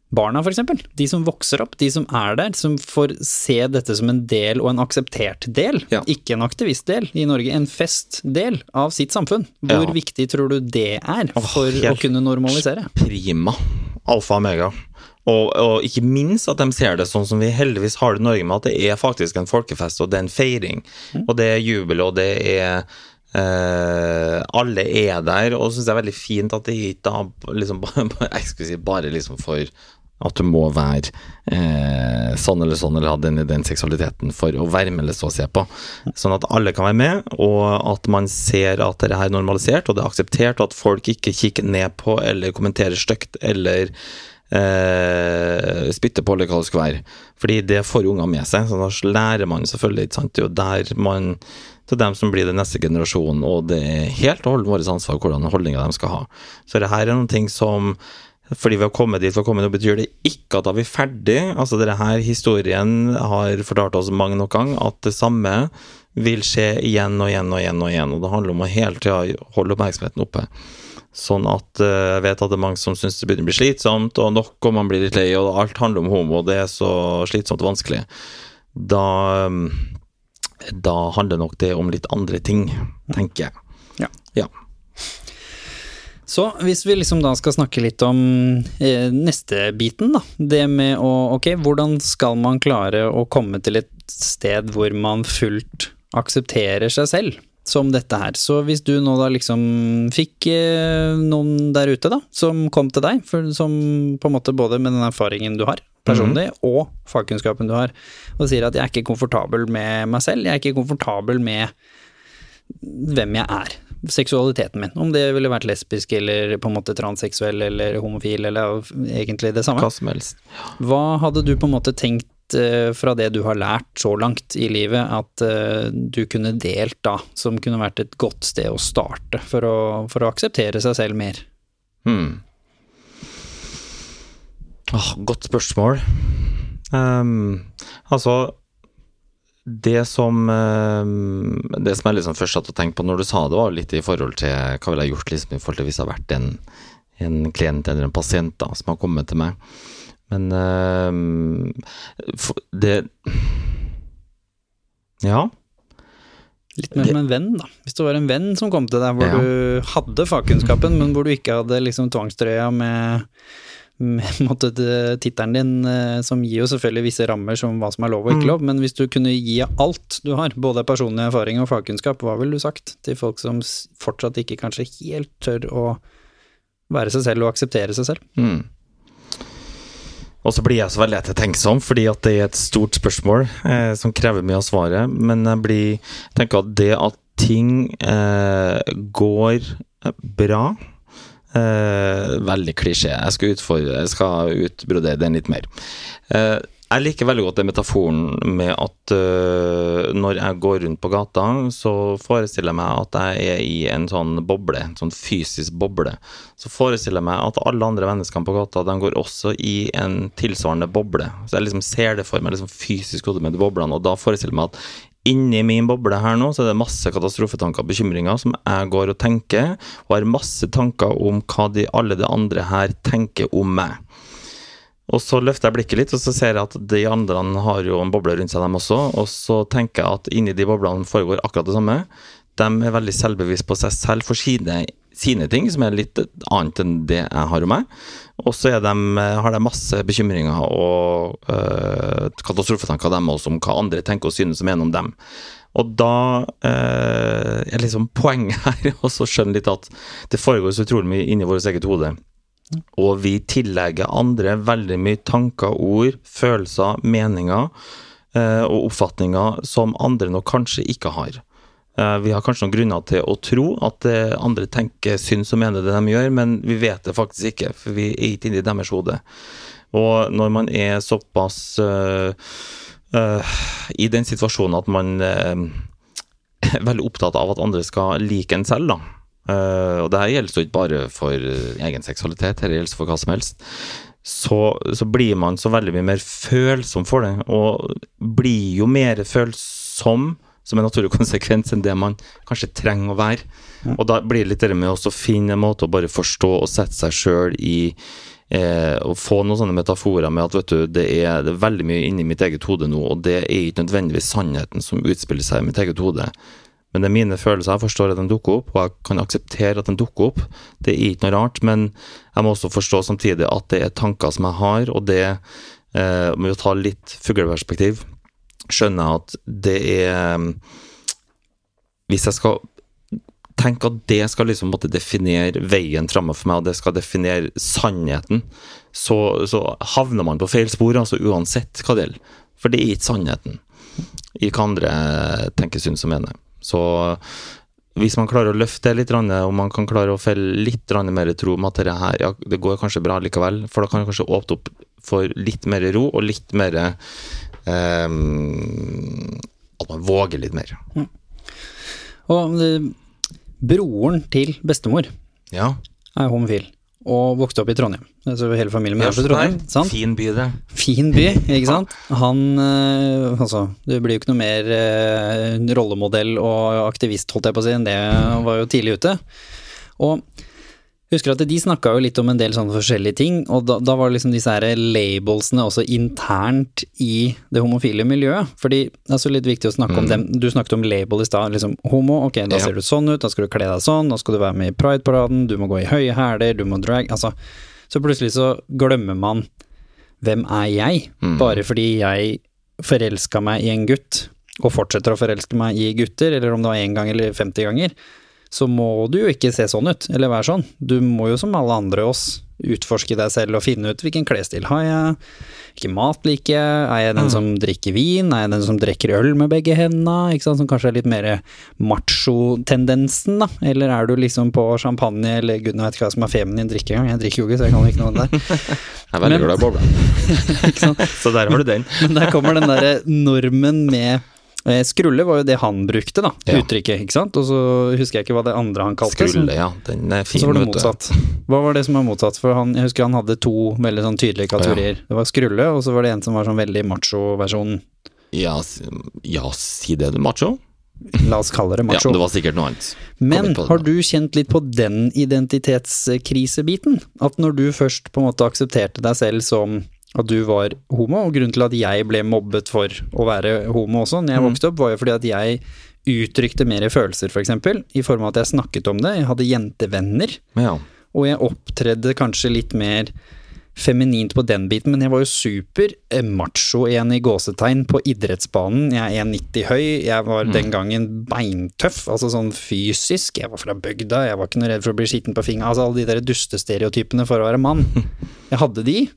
barna, eksempel. De som vokser opp, de som er der, som får se dette som en del og en akseptert del, Ja. ikke en aktivistdel i Norge, en festdel av sitt samfunn. Hvor Ja. viktig tror du det er Åh, for å kunne normalisere? Prima. Alfa og omega. Og, og ikke minst at de ser det sånn som vi heldigvis har det i Norge, med at det er faktisk en folkefest, og det er en feiring. Og det er jubel, og det er Uh, Alle er der, og syns det er veldig fint at det ikke da liksom eksklusivt jeg bare liksom for at du må være eh, sånn eller sånn, eller ha den, den seksualiteten for å være med eller stå og se på. Sånn at alle kan være med, og at man ser at dette er normalisert, og det er akseptert, og at folk ikke kikker ned på eller kommenterer stygt eller eh, spytter på, eller hva det skal være. Fordi det får unger med seg, så da lærer man selvfølgelig, ikke sant. Det er jo der man til dem som blir den neste generasjonen, og det er helt og holdent vårt ansvar hvordan holdninger de skal ha. Så det her er noen ting som fordi vi har kommet dit vi har kommet, nå betyr det ikke at da vi er ferdig. Altså denne her historien har fortalt oss mange nok gang at det samme vil skje igjen og igjen og igjen og igjen, og det handler om å hele tida holde oppmerksomheten oppe. Sånn at eh, jeg vet at det er mange som syns det begynner å bli slitsomt, og nok og man blir litt lei, og alt handler om homo, og det er så slitsomt og vanskelig. Da, eh, da handler nok det om litt andre ting, tenker jeg. Ja. Ja. Så hvis vi liksom da skal snakke litt om eh, neste biten, da. Det med å Ok, hvordan skal man klare å komme til et sted hvor man fullt aksepterer seg selv som dette her. Så hvis du nå da liksom fikk eh, noen der ute, da, som kom til deg, for, som på en måte både med den erfaringen du har personlig, og fagkunnskapen du har, og sier at jeg er ikke komfortabel med meg selv, jeg er ikke komfortabel med hvem jeg er. Seksualiteten min. Om det ville vært lesbisk eller på en måte transseksuell eller homofil eller egentlig det samme. Hva som helst. Hva hadde du på en måte tenkt eh, fra det du har lært så langt i livet, at eh, du kunne delt da, som kunne vært et godt sted å starte for å, for å akseptere seg selv mer? Hmm. Oh, godt spørsmål. Um, altså det som, ehm, det som jeg liksom først satt og tenkte på når du sa det, var litt i forhold til hva ville jeg gjort liksom, i forhold til hvis jeg har vært en, en klient eller en pasient da, som har kommet til meg. Men ehm, for- det Ja. Litt mer som en venn, da. Hvis det var en venn som kom til deg hvor Ja. du hadde fagkunnskapen, men hvor du ikke hadde liksom tvangstrøya med, med måtte, tittelen din, eh, som gir jo selvfølgelig visse rammer som hva som er lov og ikke lov, men hvis du kunne gi alt du har, både personlig erfaring og fagkunnskap, hva ville du sagt til folk som fortsatt ikke kanskje helt tør å være seg selv og akseptere seg selv? Mm. Og så blir jeg så veldig ettertenksom, fordi at det er et stort spørsmål eh, som krever mye av svaret. Men jeg blir, tenker at det at ting eh, går bra eh, Veldig klisjé. Jeg skal, skal utbrodere den litt mer. Eh, jeg liker veldig godt den metaforen med at øh, når jeg går rundt på gata, så forestiller jeg meg at jeg er i en sånn boble, en sånn fysisk boble. Så forestiller jeg meg at alle andre menneskene på gata, de går også i en tilsvarende boble. Så jeg liksom ser det for meg liksom fysisk hodet de boblene, og da forestiller jeg meg at Inni min boble her nå så er det masse katastrofetanker og bekymringer som jeg går og tenker, og har masse tanker om hva de, alle de andre her tenker om meg. Og så løfter jeg blikket litt, og så ser jeg at de andre har jo en boble rundt seg, dem også. Og så tenker jeg at inni de boblene foregår akkurat det samme. De er veldig selvbevisst på seg selv for sine, sine ting, som er litt annet enn det jeg har om meg. Og så de, har de masse bekymringer og øh, katastrofetanker, dem også, om hva andre tenker og synes om en om dem. Og da øh, er liksom poenget her å skjønne litt at det foregår så utrolig mye inni vårt eget hode. Og vi tillegger andre veldig mye tanker, ord, følelser, meninger øh, og oppfatninger som andre nok kanskje ikke har. Eh, vi har kanskje noen grunner til å tro at eh, andre tenker, syns og mener det de gjør, men vi vet det faktisk ikke, for vi er ikke i deres hode. Og når man er såpass uh, uh, i den situasjonen at man uh, er veldig opptatt av at andre skal like en selv, da. Og det gjelder jo ikke bare for egen seksualitet, det gjelder for hva som helst. Så, så blir man så veldig mye mer følsom for det, og blir jo mer følsom som en naturlig konsekvens enn det man kanskje trenger å være. Og da blir det litt det med å finne en måte å bare forstå og sette seg sjøl i eh, å få noen sånne metaforer med at vet du, det er, det er veldig mye inni mitt eget hode nå, og det er ikke nødvendigvis sannheten som utspiller seg i mitt eget hode. Men det er mine følelser. Jeg forstår at den dukker opp, og jeg kan akseptere at den dukker opp. Det er ikke noe rart, men jeg må også forstå samtidig at det er tanker som jeg har, og det, eh, med å ta litt fugleperspektiv, skjønner jeg at det er Hvis jeg skal tenke at det skal liksom måtte definere veien framover for meg, og det skal definere sannheten, så, så havner man på feil spor, altså uansett hva det gjelder. For det er ikke sannheten i hva andre tenker, syns og mener. Så hvis man klarer å løfte det litt, og man kan klare å felle litt mer tro om at det her ja, det går kanskje bra likevel, for da kan det kanskje åpne opp for litt mer ro og litt mer At man våger litt mer. Og eh, broren til bestemor Ja. er homofil, og vokste opp i Trondheim. Altså hele familien min er fra Trondheim. sant? Fin by, det. Fin by, ikke sant? Han eh, Altså, det blir jo ikke noe mer eh, rollemodell og aktivist, holdt jeg på å si, enn det han var jo tidlig ute. Og husker at de snakka jo litt om en del sånne forskjellige ting, og da, da var det liksom disse her labelsene også internt i det homofile miljøet. Fordi det er så litt viktig å snakke om dem. Du snakket om label i stad. Liksom homo, ok, da Ja. ser du sånn ut, da skal du kle deg sånn, da skal du være med i prideparaden, du må gå i høye hæler, du må drag Altså, så plutselig så glemmer man hvem er jeg, bare fordi jeg forelska meg i en gutt, og fortsetter å forelske meg i gutter, eller om det var én gang eller 50 ganger, så må du jo ikke se sånn ut, eller være sånn. Du må jo som alle andre oss utforske deg selv og finne ut hvilken klesstil har jeg, hvilken mat liker jeg, er jeg den som drikker vin, er jeg den som drikker øl med begge hendene, ikke sant, som kanskje er litt mer macho-tendensen, da, eller er du liksom på champagne, eller gud, nå vet ikke hva som er feminin drikke engang, jeg drikker jo ikke, så jeg kan ikke noe om det. Jeg er veldig glad i bobla. Så der har du den. Men der kommer den derre normen med Skrulle var jo det han brukte, da, Ja. uttrykket, ikke sant? Og så husker jeg ikke hva det andre han kalte. Skrulle, ja. Den er fin, så var det motsatt. Hva var det som var motsatt? For han, jeg husker han hadde to veldig sånn tydelige kategorier. Det var skrulle, og så var det en som var sånn veldig macho-versjonen. Ja, ja, si det, du, macho. La oss kalle det macho. Ja, det var sikkert noe annet. Men har du kjent litt på den identitetskrisebiten? At når du først på en måte aksepterte deg selv som at du var homo, og grunnen til at jeg ble mobbet for å være homo også når jeg Mm. vokste opp, var jo fordi at jeg uttrykte mer følelser, for eksempel, i form av at jeg snakket om det, jeg hadde jentevenner, Ja. og jeg opptredde kanskje litt mer feminint på den biten, men jeg var jo super eh, macho igjen i gåsetegn på idrettsbanen. Jeg er 1,90 høy, jeg var den gangen beintøff, altså sånn fysisk. Jeg var fra bygda, jeg var ikke noe redd for å bli skitten på fingeren. Altså alle de der dustestereotypene for å være mann. Jeg hadde de,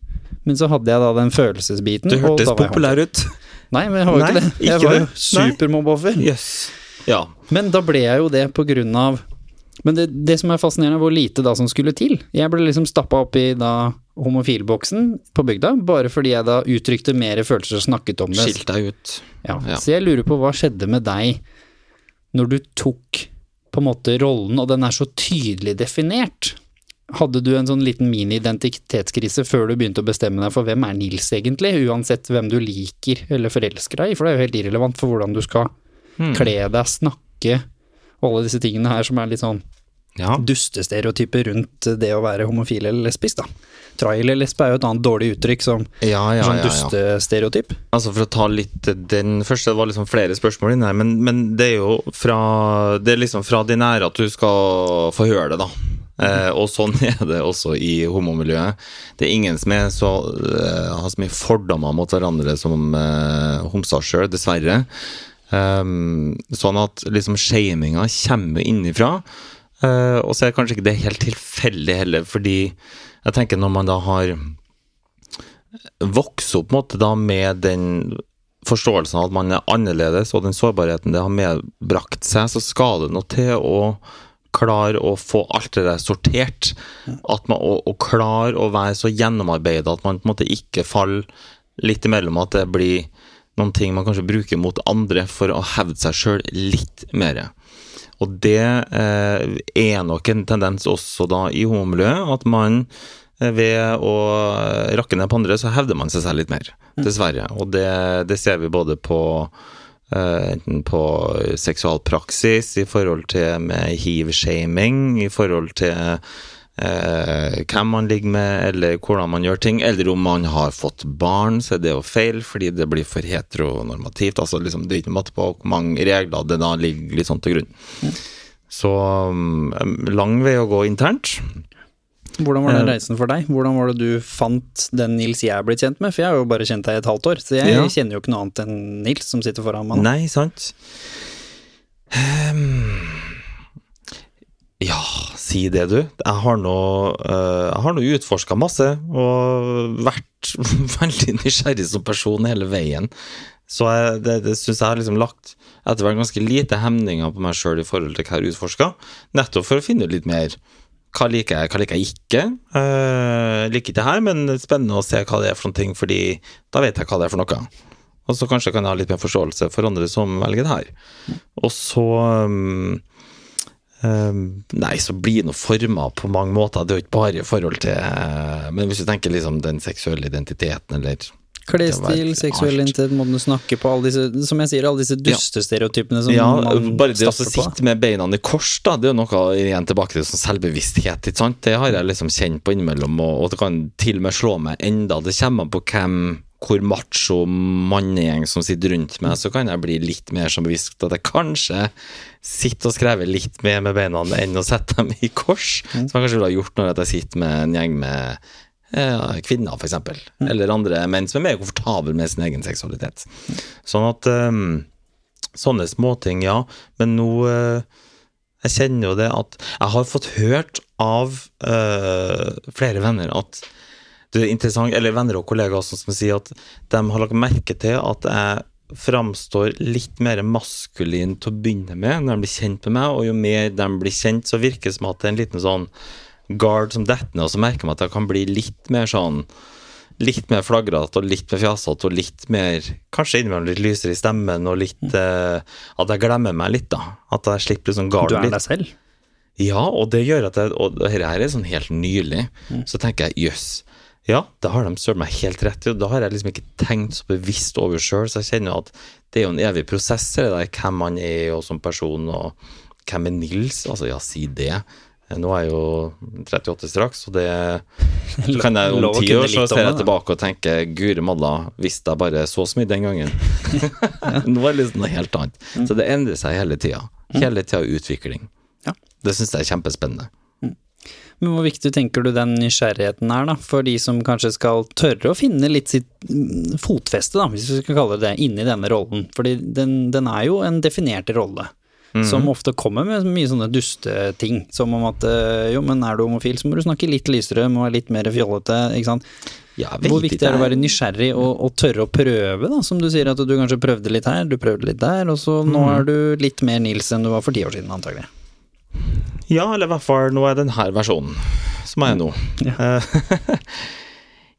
men så hadde jeg da den følelsesbiten. Du hørtes populær ut. Nei, men jeg var jo ikke det. Jeg ikke var jo. Supermobbeoffer. Yes. Ja. Men da ble jeg jo det på grunn av Men det, det som er fascinerende, er hvor lite da som skulle til. Jeg ble liksom stappa opp i da homofilboksen på bygda, bare fordi jeg da uttrykte mer følelser og snakket om det. Skilt deg ut. Ja. Ja. Så jeg lurer på hva skjedde med deg når du tok på en måte rollen, og den er så tydelig definert. Hadde du en sånn liten mini-identitetskrise før du begynte å bestemme deg for hvem er Nils egentlig, uansett hvem du liker eller forelsker deg i, for det er jo helt irrelevant for hvordan du skal kle deg, snakke, og alle disse tingene her som er litt sånn Ja. dustestereotyper rundt det å være homofil eller lesbisk, da. Trailer-lesbe er jo et annet dårlig uttrykk som Ja, ja, sånn dustestereotyp. Altså For å ta litt den første, det var liksom flere spørsmål inni her, men, men det er jo fra Det er liksom fra din ære at du skal få høre det, da. Eh, og sånn er det også i homomiljøet. Det er ingen som så, eh, har så mye fordommer mot hverandre som eh, homser sjøl, dessverre. Um, sånn at liksom shaminga kommer innifra. Uh, og så er kanskje ikke det helt tilfeldig heller, fordi jeg tenker når man da har vokst opp måte da med den forståelsen av at man er annerledes, og den sårbarheten det har medbrakt seg, så skal det noe til å klare å få alt det der sortert. At man, og, og klare å være så gjennomarbeida at man på en måte ikke faller litt imellom at det blir noen ting man kanskje bruker mot andre for å hevde seg sjøl litt mer. Og det eh, er nok en tendens også da i homomiljøet, at man eh, ved å rakke ned på andre, så hevder man seg selv litt mer, dessverre. Og det, det ser vi både på enten på seksualpraksis, i forhold til med hiv-shaming, i forhold til eh, hvem man ligger med, eller hvordan man gjør ting. Eller om man har fått barn, så er det jo feil, fordi det blir for heteronormativt. Altså liksom, Det er ikke matte på hvor mange regler det da ligger litt sånn til grunn. Så um, lang vei å gå internt. Hvordan var den Eh. reisen for deg? Hvordan var det du fant den Nils jeg er blitt kjent med? For jeg har jo bare kjent deg i et halvt år, så jeg Ja. kjenner jo ikke noe annet enn Nils som sitter foran meg nå. Nei, sant? Um, ja, si det, du. Jeg har nå uh, nå utforska masse og vært veldig nysgjerrig som person hele veien. Så jeg, det, det syns jeg har liksom lagt etter hvert ganske lite hemninger på meg sjøl i forhold til hva jeg har utforska, nettopp for å finne ut litt mer. Hva liker jeg, hva liker jeg ikke? Uh, liker ikke her, men spennende å se hva det er for noen ting, fordi da vet jeg hva det er for noe. Og så kanskje kan jeg ha litt mer forståelse for andre som velger det her. Og så um, um, Nei, så blir det noe forma på mange måter. Det er jo ikke bare i forhold til Men hvis du tenker liksom den seksuelle identiteten, eller Klesstil, seksuell identitet, måten du snakker på, alle disse, som jeg sier, alle disse dustestereotypene som Ja, man bare det å sitte med beina i kors, da, det er jo noe igjen tilbake til sånn selvbevissthet, ikke sant. Det har jeg liksom kjent på innimellom, og, og det kan til og med slå meg enda. Det kommer an på hvem hvor macho mannegjeng som sitter rundt meg, så kan jeg bli litt mer som bevisst at jeg kanskje sitter og skrever litt mer med beina enn å sette dem i kors, som jeg kanskje ville ha gjort når jeg sitter med en gjeng med kvinner, for eksempel, eller andre menn som er mer komfortable med sin egen seksualitet. Sånn at um, Sånne småting, ja. Men nå uh, Jeg kjenner jo det at Jeg har fått hørt av uh, flere venner at det er interessant, eller venner og kollegaer også, som sier at de har lagt merke til at jeg framstår litt mer maskulin til å begynne med når de blir kjent med meg, og jo mer de blir kjent, så virker det som at det er en liten sånn guard som detter ned, og så merker man at jeg kan bli litt mer sånn Litt mer flagrete og litt mer fjasete og litt mer Kanskje innimellom litt lysere i stemmen og litt eh, At jeg glemmer meg litt, da. At jeg slipper liksom Du er deg selv. Ja, og det gjør at jeg Og dette her er sånn helt nylig. Så tenker jeg jøss. Ja, det har de søren meg helt rett i, og da har jeg liksom ikke tenkt så bevisst over sjøl, så jeg kjenner at det er jo en evig prosess, det der, hvem man er og som person, og hvem er Nils? Altså, ja, si det. Nå er jeg jo 38 straks, og det så kan jeg om ti år så ser jeg tilbake og tenker guri malla, visste jeg bare så så mye den gangen. Nå er det liksom noe helt annet. Så det endrer seg hele tida. Hele tida utvikling. Ja. Det syns jeg er kjempespennende. Men hvor viktig tenker du den nysgjerrigheten er, da, for de som kanskje skal tørre å finne litt sitt mm, fotfeste, da, hvis vi skal kalle det det, inni denne rollen? Fordi den, den er jo en definert rolle. Som ofte kommer med mye sånne dusteting, som om at øh, jo, men er du homofil, så må du snakke litt lysere, må være litt mer fjollete, ikke sant. Ja, Hvor viktig er det å være nysgjerrig og, og tørre å prøve, da, som du sier at du kanskje prøvde litt her, du prøvde litt der, og så nå er du litt mer Nils enn du var for ti år siden, antagelig. Ja, eller i hvert fall nå er den her versjonen som er nå. Eh,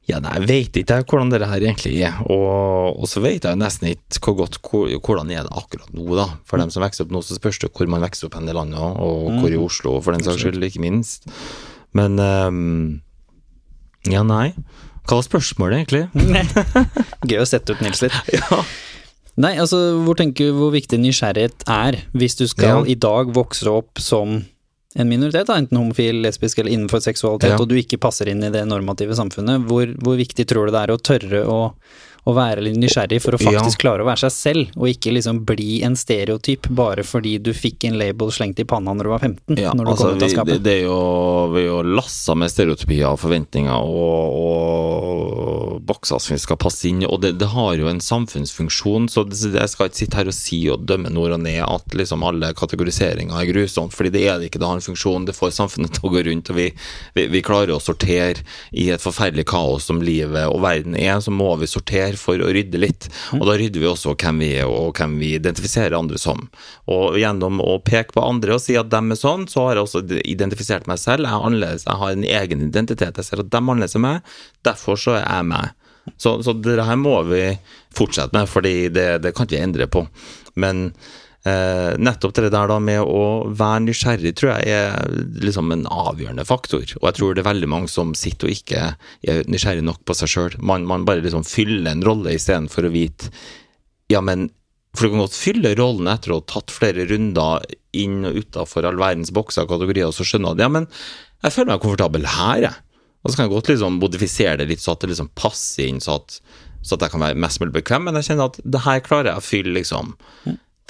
ja, nei, jeg vet ikke hvordan det her egentlig er, og, og så vet jeg nesten ikke hvor godt hvor, hvordan er det akkurat nå, da. For dem som vokser opp nå, så spørs det hvor man vokser opp hen i landet, og hvor i Oslo, for den saks skyld, ikke minst. Men um, ja, nei. Hva var spørsmålet, egentlig? Gøy å sette ut Nils litt. Nei, altså, hvor tenker du hvor viktig nysgjerrighet er, hvis du skal Ja. i dag vokse opp som en minoritet, da, enten homofil, lesbisk eller innenfor seksualitet, Ja. og du ikke passer inn i det normative samfunnet, hvor, hvor viktig tror du det er å tørre å, å være litt nysgjerrig for å faktisk Ja. klare å være seg selv, og ikke liksom bli en stereotyp bare fordi du fikk en label slengt i panna når du var 15, Ja, når du altså, kom ut av det, skapet? det er jo, vi er jo lassa med stereotypier og forventninger og, og bokser som vi skal passe inn i, og det, det har jo en samfunnsfunksjon, så det, jeg skal ikke sitte her og si og dømme nord og ned at liksom alle kategoriseringer er grusomt, fordi det er det ikke, det har en funksjon, det får samfunnet til å gå rundt, og vi, vi, vi klarer å sortere i et forferdelig kaos som livet og verden er, så må vi sortere for å rydde litt, og da rydder vi også hvem vi er og hvem vi identifiserer andre som. Og gjennom å peke på andre og si at dem er sånn, så har jeg også identifisert meg selv. Jeg er annerledes, jeg har en egen identitet. Jeg ser at dem er annerledes enn meg, derfor så er jeg meg. Så, så det her må vi fortsette med, fordi det, det kan ikke endre på. Men eh, nettopp det der da med å være nysgjerrig tror jeg er liksom en avgjørende faktor. Og jeg tror det er veldig mange som sitter og ikke er nysgjerrig nok på seg sjøl. Man, man bare liksom fyller en rolle istedenfor å vite Ja, men for du kan godt fylle rollen etter å ha tatt flere runder inn og utafor all verdens bokser og kategorier, og så skjønner du at ja, men jeg føler meg komfortabel her, jeg. Og så kan jeg godt liksom modifisere det litt så at det liksom passer inn, så at, så at jeg kan være mest mulig bekvem, men jeg kjenner at det her klarer jeg å fylle liksom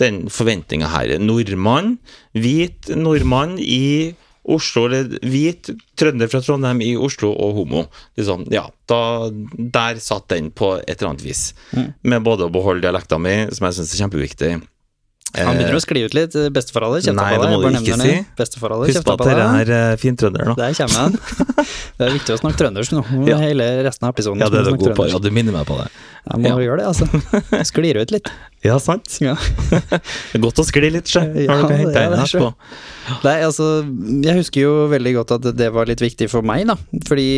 den forventninga her. Nordmann, hvit nordmann i Oslo, eller hvit trønder fra Trondheim i Oslo og homo. Liksom, ja, da, der satt den på et eller annet vis. Med både å beholde dialekta mi, som jeg syns er kjempeviktig. Han begynner å skli ut litt. Besteforholdet kjefta på deg. Nei, det må du ikke si. Bestefar-Aller Husk på at dere er fin fintrønder, nå. Der kommer han. Det er viktig å snakke trøndersk nå. Ja. Hele resten av episoden Ja, det er du god på. Ja, du minner meg på det. Ja, må Ja. gjøre det, altså. Sklir ut litt. Ja, sant. Ja. Det er godt å skli litt, sjø. Ja, hente det er inn etterpå. Nei, altså, jeg husker jo veldig godt at det var litt viktig for meg, da. Fordi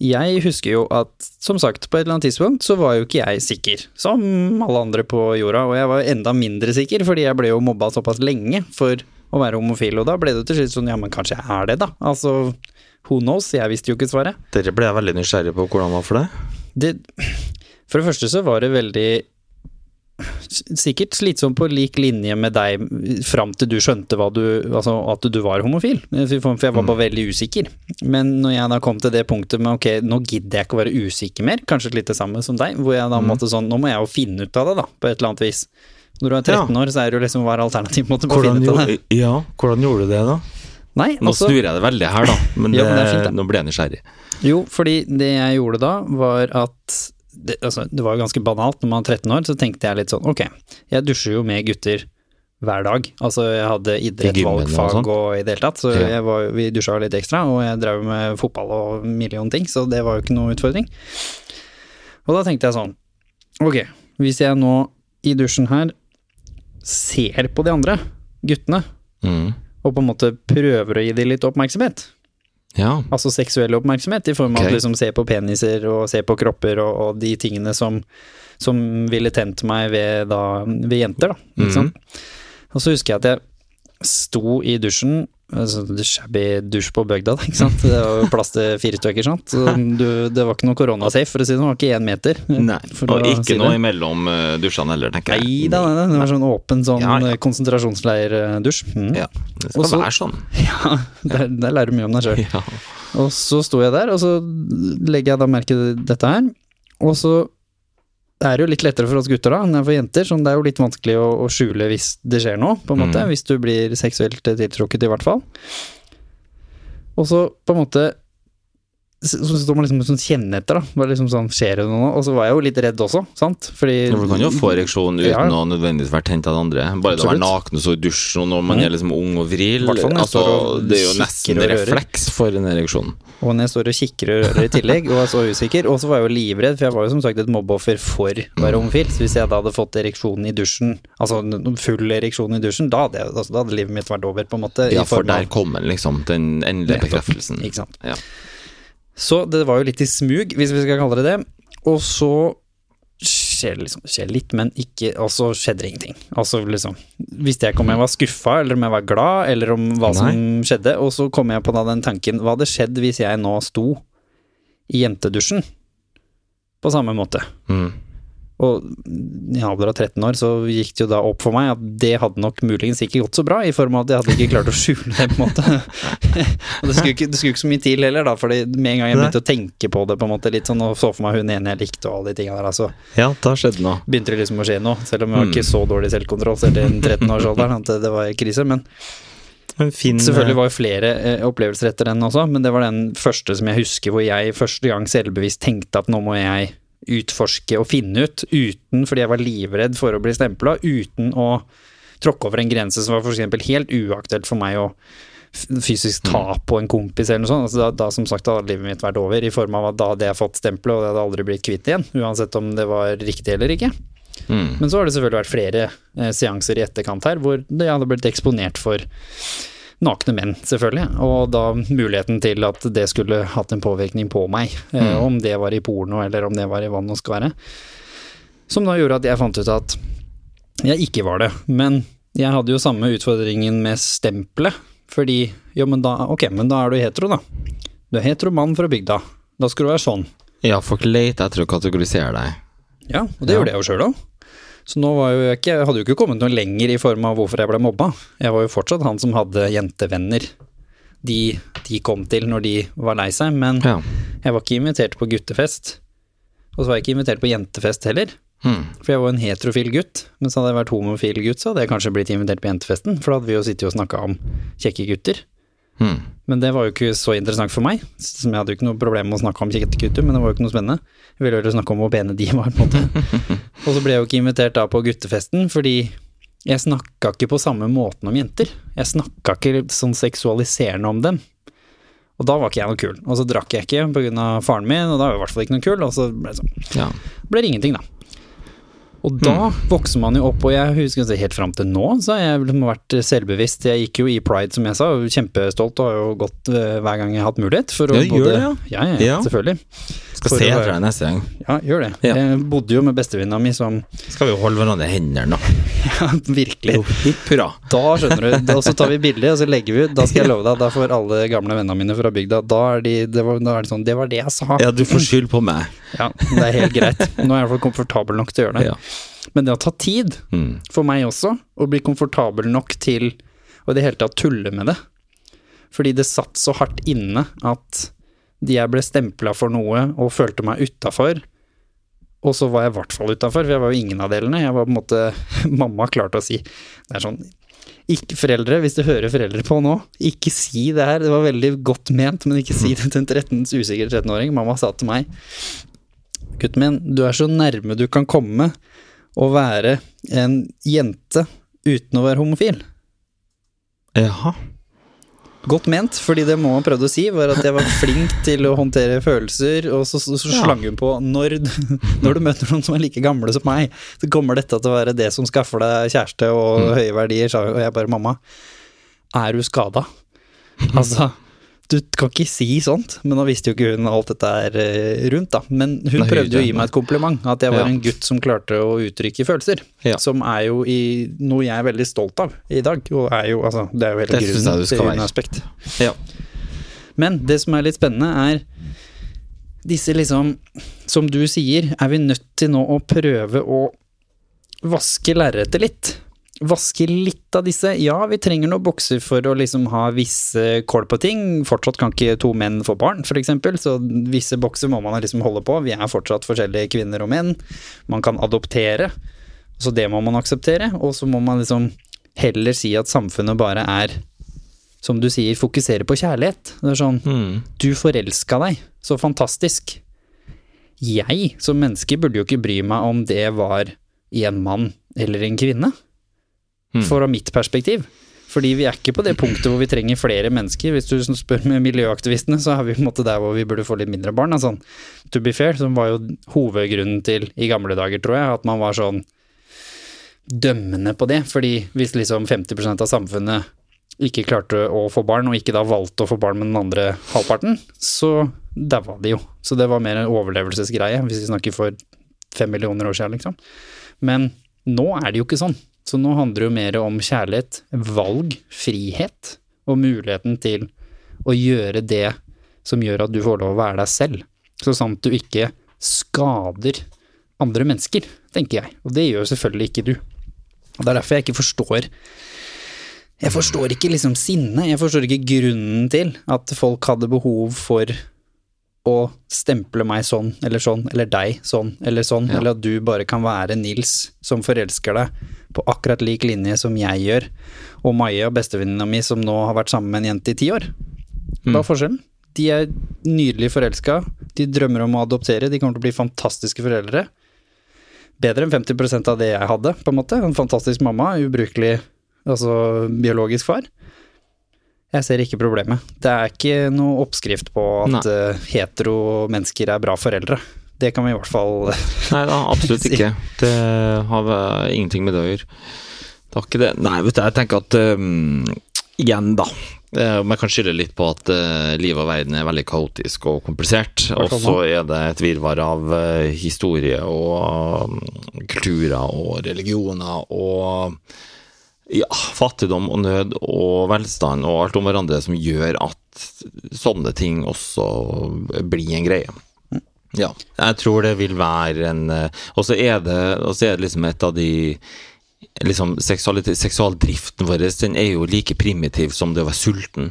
jeg husker jo at, som sagt, på et eller annet tidspunkt så var jo ikke jeg sikker, som alle andre på jorda, og jeg var enda mindre sikker, fordi jeg ble jo mobba såpass lenge for å være homofil, og da ble det til slutt sånn, ja, men kanskje jeg er det, da. Altså, who knows? Jeg visste jo ikke svaret. Dere ble jeg veldig nysgjerrig på hvordan det var for deg. Det, for det første så var det veldig Sikkert slitsom på lik linje med deg fram til du skjønte du, altså at du var homofil. For jeg var bare veldig usikker. Men når jeg da kom til det punktet med ok, nå gidder jeg ikke å være usikker mer, kanskje litt det samme som deg, hvor jeg da måtte sånn, nå må jeg jo finne ut av det, da, på et eller annet vis. Når du er 13 år, så er det jo liksom hva er alternativet? Måtte Hvordan finne ut av det. ja, hvordan gjorde du det, da? Nei, Nå altså, snur jeg det veldig her, da, men, Ja, det, men det fint, da. nå ble jeg nysgjerrig. Jo, fordi det jeg gjorde da, var at det, altså, det var jo ganske banalt. Når man er 13 år, så tenkte jeg litt sånn ok, jeg dusjer jo med gutter hver dag. Altså, jeg hadde idrett, I og valgfag sånn? og i det hele tatt, så Ja. var, vi dusja litt ekstra, og jeg drev med fotball og million ting, så det var jo ikke noe utfordring. Og da tenkte jeg sånn, ok, hvis jeg nå i dusjen her ser på de andre guttene, Mm. og på en måte prøver å gi dem litt oppmerksomhet, Ja. Altså seksuell oppmerksomhet, i form av okay. å liksom se på peniser og se på kropper og, og de tingene som, som ville tent meg ved, da, ved jenter, da. Ikke sant? Og så husker jeg at jeg sto i dusjen, shabby dusj på bygda, da, ikke sant. Det var plass til fire stykker, sant. Du, det var ikke noe koronasafe, for å si det sånn, det var ikke én meter. Nei, og ikke si noe imellom uh, dusjene heller, tenker jeg. Nei da, nei, det var sånn åpen sånn Ja, ja. eh, konsentrasjonsleirdusj. Mm. Ja, det skal Også, være sånn. Ja, der, der lærer du mye om deg sjøl. Ja. Og så sto jeg der, og så legger jeg da merke til dette her. Og så er jo litt lettere for oss gutter da, enn for jenter, så det er jo litt vanskelig å, å skjule hvis det skjer noe, på en måte. Mm. Hvis du blir seksuelt tiltrukket, i hvert fall. Og så på en måte så står man liksom og sånn kjenner etter, da. Bare liksom sånn, skjer det noe? Og så var jeg jo litt redd også, sant? Fordi For Du kan jo få ereksjon uten Ja. å nødvendigvis være tent av det andre. Bare det å være naken og så i dusjen når man Mm. er liksom ung og vril. Altså, og det er jo nesten refleks for en ereksjon. Og når jeg står og kikker og rører i tillegg, og er så usikker. Og så var jeg jo livredd, for jeg var jo som sagt et mobbeoffer for å være homofil. Så hvis jeg da hadde fått ereksjon i dusjen, altså full ereksjon i dusjen, da hadde, altså, da hadde livet mitt vært over, på en måte. Ja, for der kom den, liksom. Den endelige bekreftelsen. Ikke sant. Ja. Så det var jo litt i smug, hvis vi skal kalle det det. Og så skjer det liksom, skjer litt, men ikke Og så skjedde det ingenting. Altså liksom Visste jeg ikke om jeg var skuffa, eller om jeg var glad, eller om hva som skjedde. Og så kom jeg på da den tanken, hva hadde skjedd hvis jeg nå sto i jentedusjen på samme måte? Mm. Og i en alder av 13 år så gikk det jo da opp for meg at det hadde nok muligens ikke gått så bra, i form av at jeg hadde ikke klart å skjule det, på en måte. og det skulle, ikke, det skulle ikke så mye til heller, da, fordi med en gang jeg begynte å tenke på det, på en måte litt sånn, og så for meg hun ene jeg likte og alle de tingene der, altså, ja, da skjedde noe. begynte det liksom å skje noe. Selv om jeg var Mm. ikke så dårlig selvkontroll selv i en 13-årsalderen at det, det var krise. Men En fin selvfølgelig var jo flere eh, opplevelser etter den også, men det var den første som jeg husker hvor jeg første gang selvbevisst tenkte at nå må jeg utforske og finne ut, uten fordi jeg var livredd for å bli stempla, uten å tråkke over en grense som var f.eks. helt uaktuelt for meg å fysisk ta på en kompis eller noe sånt. Altså da, da som sagt hadde livet mitt vært over, i form av at da hadde jeg fått stempelet, og det hadde aldri blitt kvitt igjen, uansett om det var riktig eller ikke. Mm. Men så har det selvfølgelig vært flere eh, seanser i etterkant her, hvor jeg hadde blitt eksponert for nakne menn, selvfølgelig. Og da muligheten til at det skulle hatt en påvirkning på meg, Mm. om det var i porno eller om det var i vann og skvære. Som da gjorde at jeg fant ut at jeg ikke var det. Men jeg hadde jo samme utfordringen med stempelet, fordi jo, men da, ok, men da er du hetero, da. Du er hetero mann fra bygda. Da skal du være sånn. Ja, folk leter etter å kategorisere deg. Ja, og det Ja. gjorde jeg jo sjøl òg. Så nå var jo jeg ikke, hadde jo ikke kommet noe lenger i form av hvorfor jeg ble mobba. Jeg var jo fortsatt han som hadde jentevenner. de, de kom til når de var lei seg, men Ja. jeg var ikke invitert på guttefest. Og så var jeg ikke invitert på jentefest heller, Hmm. for jeg var en heterofil gutt. Men så hadde jeg vært homofil gutt, så hadde jeg kanskje blitt invitert på jentefesten, for da hadde vi jo sittet og snakka om kjekke gutter. Hmm. Men det var jo ikke så interessant for meg, som jeg hadde jo ikke noe problem med å snakke om kjettekutter men det var jo ikke noe spennende. Jeg ville heller snakke om hvor pene de var, på en måte. og så ble jeg jo ikke invitert da på guttefesten, fordi jeg snakka ikke på samme måten om jenter. Jeg snakka ikke sånn seksualiserende om dem. Og da var ikke jeg noe kul. Og så drakk jeg ikke pga. faren min, og da var jeg i hvert fall ikke noe kul, og så ble det sånn Ja. ble det ingenting, da. Og da vokser man jo opp, og jeg husker helt fram til nå, så har jeg liksom vært selvbevisst. Jeg gikk jo i pride, som jeg sa, kjempestolt og har jo gått eh, hver gang jeg har hatt mulighet. For å Ja, både, det, ja. Ja, ja, Ja. selvfølgelig. Skal se etter deg neste gang. Ja, gjør det. Ja. Jeg bodde jo med bestevenninna mi som Skal vi jo holde hverandre i hendene, da. Ja, virkelig. Jo. Da skjønner du, og så tar vi bilde, og så legger vi ut. Da skal jeg love deg, da får alle gamle vennene mine fra bygda Da er de, det var, da er de sånn Det var det jeg sa. Ja, du får skyld på meg. Ja, det er helt greit. Nå er jeg i hvert fall komfortabel nok til å gjøre det. Ja. Men det har tatt tid Mm. for meg også å bli komfortabel nok til å i det hele tatt tulle med det. Fordi det satt så hardt inne at de jeg ble stempla for noe og følte meg utafor, og så var jeg i hvert fall utafor, for jeg var jo ingen av delene. Jeg var på en måte Mamma klarte å si Det er sånn ikke foreldre, hvis du hører foreldre på nå, ikke si det her. Det var veldig godt ment, men ikke si det til en 13, usikker 13-åring. Mamma sa til meg Gutten min, du er så nærme du kan komme å være en jente uten å være homofil. Jaha. Godt ment, fordi det må han prøvde å si, var at jeg var flink til å håndtere følelser, og så, så, så slang hun på når, når du møter noen som er like gamle som meg, så kommer dette til å være det som skaffer deg kjæreste og Mm. høye verdier, og jeg bare mamma, er du skada? Altså, du kan ikke si sånt, men nå visste jo ikke hun alt dette er eh, rundt, da. Men hun Nei, prøvde jo å gi meg et kompliment, at jeg var Ja. en gutt som klarte å uttrykke følelser. Ja. Som er jo i, noe jeg er veldig stolt av i dag, og er jo, altså, det er jo hele grunnen til være. aspekt. Ja. Men det som er litt spennende, er disse liksom Som du sier, er vi nødt til nå å prøve å vaske lerretet litt. Vaske litt av disse. Ja, vi trenger noen bokser for å liksom ha visse kål på ting. Fortsatt kan ikke to menn få barn, eksempel, så visse bokser må man liksom holde på. Vi er fortsatt forskjellige kvinner og menn. Man kan adoptere, så det må man akseptere. Og så må man liksom heller si at samfunnet bare er som du sier, fokusere på kjærlighet. Det er sånn Mm. Du forelska deg. Så fantastisk. Jeg som menneske burde jo ikke bry meg om det var en mann eller en kvinne. Mm. Fra mitt perspektiv. Fordi vi er ikke på det punktet hvor vi trenger flere mennesker. Hvis du spør med miljøaktivistene, så er vi på en måte der hvor vi burde få litt mindre barn. Altså, to be fair, som var jo hovedgrunnen til i gamle dager, tror jeg, at man var sånn dømmende på det. Fordi hvis liksom 50% av samfunnet ikke klarte å få barn, og ikke da valgte å få barn med den andre halvparten, så daua de jo. Så det var mer en overlevelsesgreie, hvis vi snakker for fem millioner år siden, liksom. Men nå er det jo ikke sånn. Så nå handler det jo mer om kjærlighet, valg, frihet, og muligheten til å gjøre det som gjør at du får lov å være deg selv. Så sant du ikke skader andre mennesker, tenker jeg. Og det gjør selvfølgelig ikke du. Og det er derfor jeg ikke forstår jeg forstår ikke liksom sinne, jeg forstår ikke grunnen til at folk hadde behov for å stemple meg sånn eller sånn, eller deg sånn eller sånn, Ja. eller at du bare kan være Nils som forelsker deg på akkurat lik linje som jeg gjør, og Maja, bestevenninna mi, som nå har vært sammen med en jente i ti år. Hva er forskjellen? De er nydelig forelska, de drømmer om å adoptere, de kommer til å bli fantastiske foreldre. Bedre enn 50% av det jeg hadde, på en måte. En fantastisk mamma, ubrukelig altså biologisk far. Jeg ser ikke problemet. Det er ikke noe oppskrift på at eh, hetero mennesker er bra foreldre. Det kan vi i hvert fall Nei da, absolutt ikke. Det har vi ingenting med det å gjøre. Det har ikke det. Nei, vet du, jeg tenker at um, Igjen, da. eh, Man kan skylde litt på at uh, livet og verden er veldig kaotisk og komplisert. Og så er det et virvar av uh, historie og um, kulturer og religioner og ja, fattigdom og nød og velstand og alt om hverandre som gjør at sånne ting også blir en greie. Ja, jeg tror det vil være en eh, Og så er er det liksom et av de liksom Seksualdriften vår den er jo like primitiv som det å være sulten.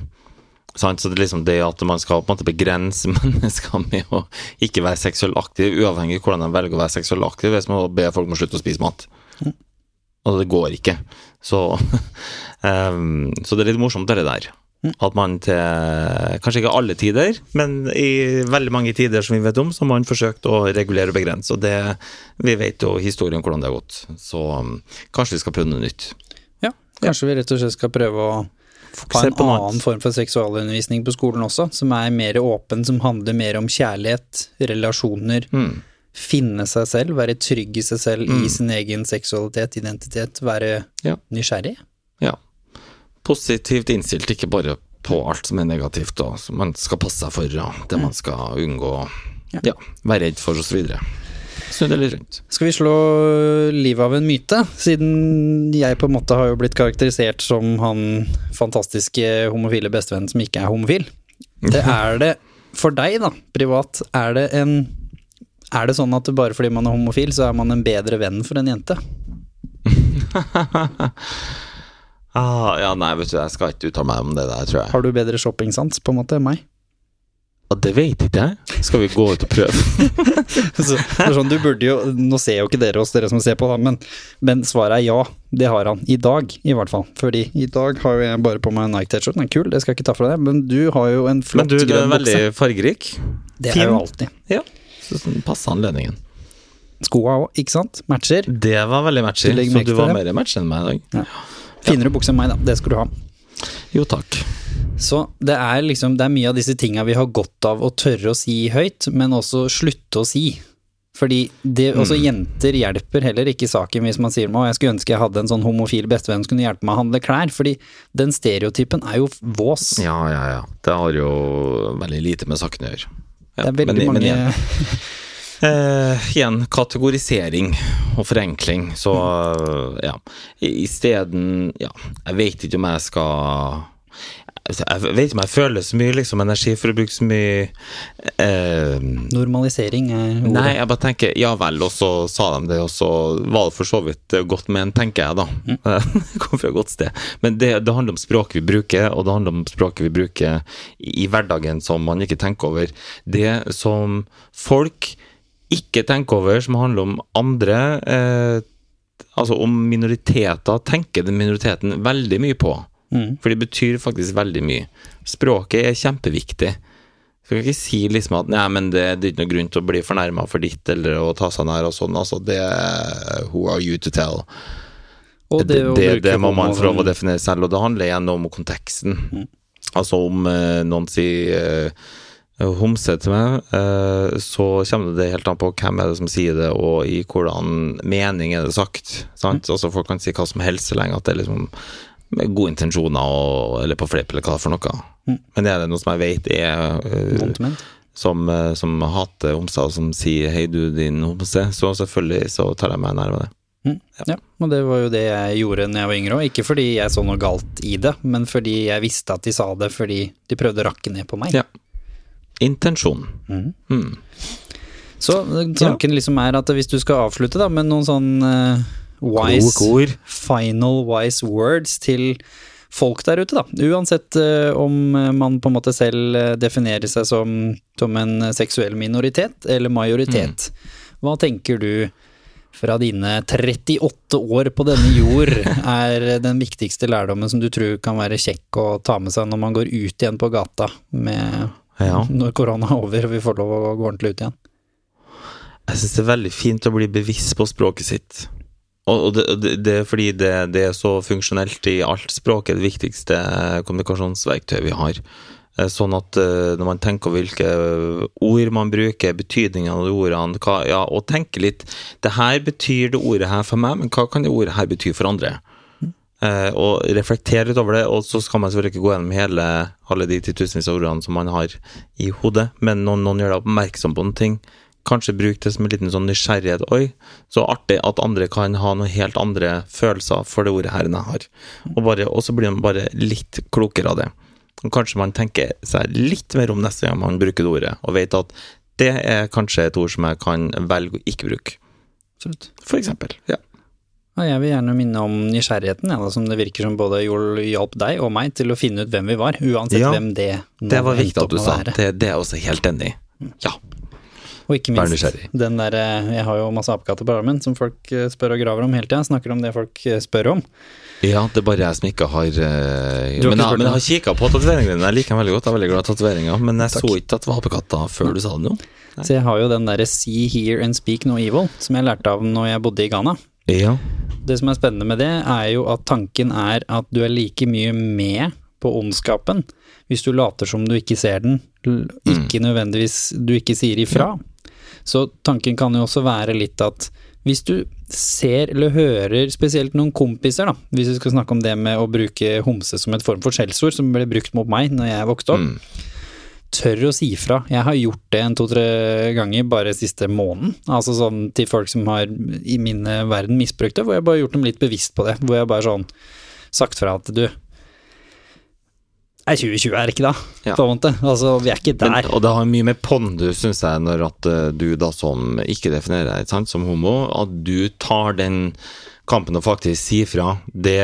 Sant? Så det er liksom det at man skal på en måte begrense mennesker med å ikke være seksuelt aktiv, uavhengig av hvordan de velger å være seksuelt aktiv, hvis man ber folk om å slutte å spise mat. Og det går ikke. Så, um, så det er litt morsomt, det der. At man til Kanskje ikke alle tider, men i veldig mange tider som vi vet om, så har man forsøkt å regulere og begrense. Og det Vi vet jo historien hvordan det har gått. Så um, kanskje vi skal prøve noe nytt. Ja, kanskje vi rett og slett skal prøve å ha en annen form for seksualundervisning på skolen også, som er mer åpen, som handler mer om kjærlighet, relasjoner, Mm. Finne seg selv, være trygg i seg selv, i sin egen seksualitet, identitet, være Ja. nysgjerrig. Ja. Positivt innstilt, ikke bare på alt som er negativt, og som man skal passe seg for, og det man skal unngå, ja, være redd for, osv. Snu det litt rundt. Skal vi slå livet av en myte, siden jeg på en måte har jo blitt karakterisert som han fantastiske homofile bestevennen som ikke er homofil. Det er det for deg, da, privat, er det en Er det sånn at bare fordi man er homofil, så er man en bedre venn for en jente? Ah, ja, nei, vet du, jeg skal ikke uttale meg om det der, tror jeg. Har du bedre shoppingsans, på en måte, enn meg? Ja, det vet ikke jeg. Skal vi gå ut og prøve? Så, sånn, du burde jo, Nå ser jo ikke dere oss, dere som ser på, da, men, men svaret er ja. Det har han. I dag, i hvert fall. Fordi i dag har jo jeg bare på meg en Nike-T-skjorte. Den er kul, det skal jeg ikke ta fra deg, men du har jo en flott Men du, du er veldig fargerik. Det er jo alltid. Ja. Så sånn passe anledningen. Skoa òg, ikke sant? Matcher. Det var veldig matcher, Du så du var mer match enn meg i dag. Finere bukse enn meg, da. Det skal du ha. Jo, takk. Så det er liksom, det er mye av disse tinga vi har godt av å tørre å si høyt, men også slutte å si. Fordi det, også Mm. jenter hjelper heller ikke saken hvis man sier at jeg skulle ønske jeg hadde en sånn homofil bestevenn som kunne hjelpe meg å handle klær, fordi den stereotypen er jo vås. Ja, ja, ja. Det har jo veldig lite med saken å gjøre. Ja, Det er veldig men- men mange igjen, eh, igjen, kategorisering og forenkling, så ja. Isteden Ja, jeg vet ikke om jeg skal Jeg vet ikke om jeg føler så mye liksom, energi for å bruke så mye eh, Normalisering er ordet. Nei, jeg bare tenker ja vel, og så sa de det, og så var det for så vidt godt ment, tenker jeg da. Kom fra et godt sted. Men det, det handler om språket vi bruker, og det handler om språket vi bruker i, i hverdagen som man ikke tenker over. Det som folk ikke tenker over, som handler om andre eh, Altså om minoriteter, tenker den minoriteten veldig mye på. Mm. For det betyr faktisk veldig mye. Språket er kjempeviktig. Du kan ikke si liksom at nei, men det, det er ikke noe grunn til å bli fornærma for ditt eller å ta seg nær og sånn. Altså, det Who are you to tell? Og det, det, det må man få lov å definere selv, og det handler igjen om konteksten. Altså om eh, noen sier eh, homse til meg, eh, så kommer det helt an på hvem er det som sier det, og i hvordan mening er det sagt. Sant? Altså Folk kan si hva som helst så lenge at det er liksom med gode intensjoner og, eller på fleip eller hva for noe. Men er det noe som jeg vet er uh, som, uh, som hater homser, og som sier 'hei, du, din homse', så selvfølgelig så tar jeg meg nær av det. Mm. Ja, og det var jo det jeg gjorde når jeg var yngre òg. Ikke fordi jeg så noe galt i det, men fordi jeg visste at de sa det fordi de prøvde å rakke ned på meg. Ja. Intensjon. Mm. Så tanken liksom er at hvis du skal avslutte da med noen sånn eh, wise Kloke ord. Final wise words til folk der ute, da. Uansett uh, om eh, man på en måte selv eh, definerer seg som, som en seksuell minoritet eller majoritet. Hva tenker du fra dine 38 år på denne jord er den viktigste lærdommen som du tror kan være kjekk å ta med seg når man går ut igjen på gata med, Ja. når korona er over og vi får lov å gå ordentlig ut igjen? Jeg syns det er veldig fint å bli bevisst på språket sitt. Og det, det, er fordi det, det er så funksjonelt i alt. Språk er det viktigste kommunikasjonsverktøyet vi har. Eh, Sånn at eh, når man tenker hvilke ord man bruker, betydningen av de ordene, hva, ja, og tenker litt Det her betyr det ordet her for meg, men hva kan det ordet her bety for andre? Eh, og reflektere litt over det, og så skal man selvfølgelig ikke gå gjennom hele, alle de titusenvis av ordene som man har i hodet, men når noen gjør deg oppmerksom på noen ting, kanskje bruke det som en liten sånn nysgjerrighet. Oi, så artig at andre kan ha noen helt andre følelser for det ordet her enn jeg har. Og, bare, og så blir man bare litt klokere av det. Og kanskje man tenker seg litt mer om neste gang man bruker det ordet, og vet at det er kanskje et ord som jeg kan velge å ikke bruke. Absolutt. For eksempel. Ja. Og jeg vil gjerne minne om nysgjerrigheten, ja, som det virker som både hjalp deg og meg til å finne ut hvem vi var, uansett Ja, hvem det nå Det var viktig at du sa. Det, det er jeg også helt enig i. Ja. Og ikke minst den derre Jeg har jo masse apekatter på armen som folk eh, spør og graver om hele tida. Snakker om det folk eh, spør om. ja, det er bare jeg som ikke har uh, har men, jeg, men jeg har kikka på tatoveringene dine. Jeg liker dem veldig godt. Jeg er veldig glad i tatoveringer. Men jeg så ikke at det var apekatter før du sa det nå. Så jeg har jo den derre see, hear and speak no evil, som jeg lærte av når jeg bodde i Ghana. Ja. Det som er spennende med det, er jo at tanken er at du er like mye med på ondskapen hvis du later som du ikke ser den, ikke nødvendigvis du ikke sier ifra. Så tanken kan jo også være litt at hvis du ser eller hører spesielt noen kompiser, da, hvis vi skal snakke om det med å bruke homse som et form for skjellsord, som ble brukt mot meg når jeg vokste opp, tør å si fra. Jeg har gjort det en to-tre ganger bare siste måneden. Altså sånn til folk som har i min verden misbrukt det, hvor jeg bare har gjort dem litt bevisst på det. Hvor jeg bare sånn sagt fra at du er 2020 er ikke da, Ja. på en måte. Altså, vi er ikke der. Men, og det har mye med pondus, syns jeg, når at eh, du da som ikke definerer deg sant, som homo, at du tar den kampen og faktisk sier fra. Det,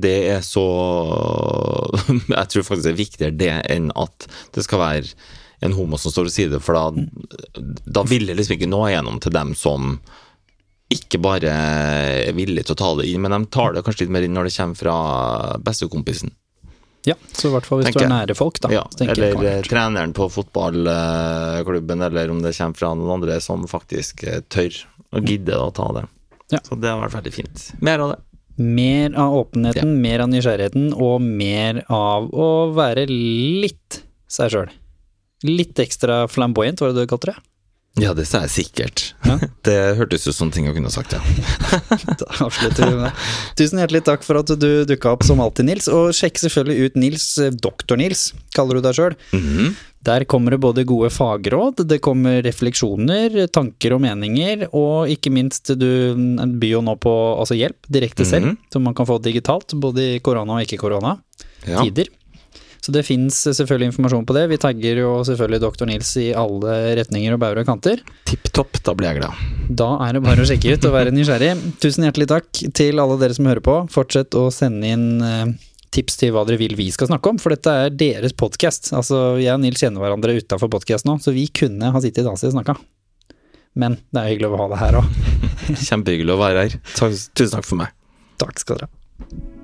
det er så Jeg tror faktisk det er viktigere det enn at det skal være en homo som står og sier det, for da, da vil det liksom ikke nå igjennom til dem som ikke bare er villige til å ta det inn, men de tar det kanskje litt mer inn når det kommer fra bestekompisen. Ja, så i hvert fall hvis Tenker du er nære folk, da. Ja, eller treneren på fotballklubben, eller om det kommer fra noen andre som faktisk eh, tør og gidder å ta det. Ja. Så det har vært veldig fint. Mer av det. Mer av åpenheten, mer av nysgjerrigheten, og mer av å være litt seg sjøl. Litt ekstra flamboyant, var det du kalte det? Ja, det sa jeg sikkert. Ja. Det hørtes ut som ting jeg kunne sagt, ja. Da avslutter vi med. Tusen hjertelig takk for at du dukka opp som alltid, Nils. Og sjekk selvfølgelig ut Nils, eh, Doktor Nils, kaller du deg sjøl. Mhm. Der kommer det både gode fagråd, det kommer refleksjoner, tanker og meninger, og ikke minst du byr jo nå på altså hjelp direkte selv, Mhm. som man kan få digitalt, både i korona og ikke-korona Ja. tider. Så det fins selvfølgelig informasjon på det. Vi tagger jo selvfølgelig Doktor Nils i alle retninger og bauger og kanter. Tipp topp, da blir jeg glad. Da er det bare å sjekke ut og være nysgjerrig. Tusen hjertelig takk til alle dere som hører på. Fortsett å sende inn eh, tips til hva dere vil vi skal snakke om, for dette er deres podkast. Altså, jeg og Nils kjenner hverandre utafor podkast nå, så vi kunne ha sittet i dansen og snakka. Men det er hyggelig å ha det her òg. Kjempehyggelig å være her. Tusen takk for meg. Takk skal dere ha.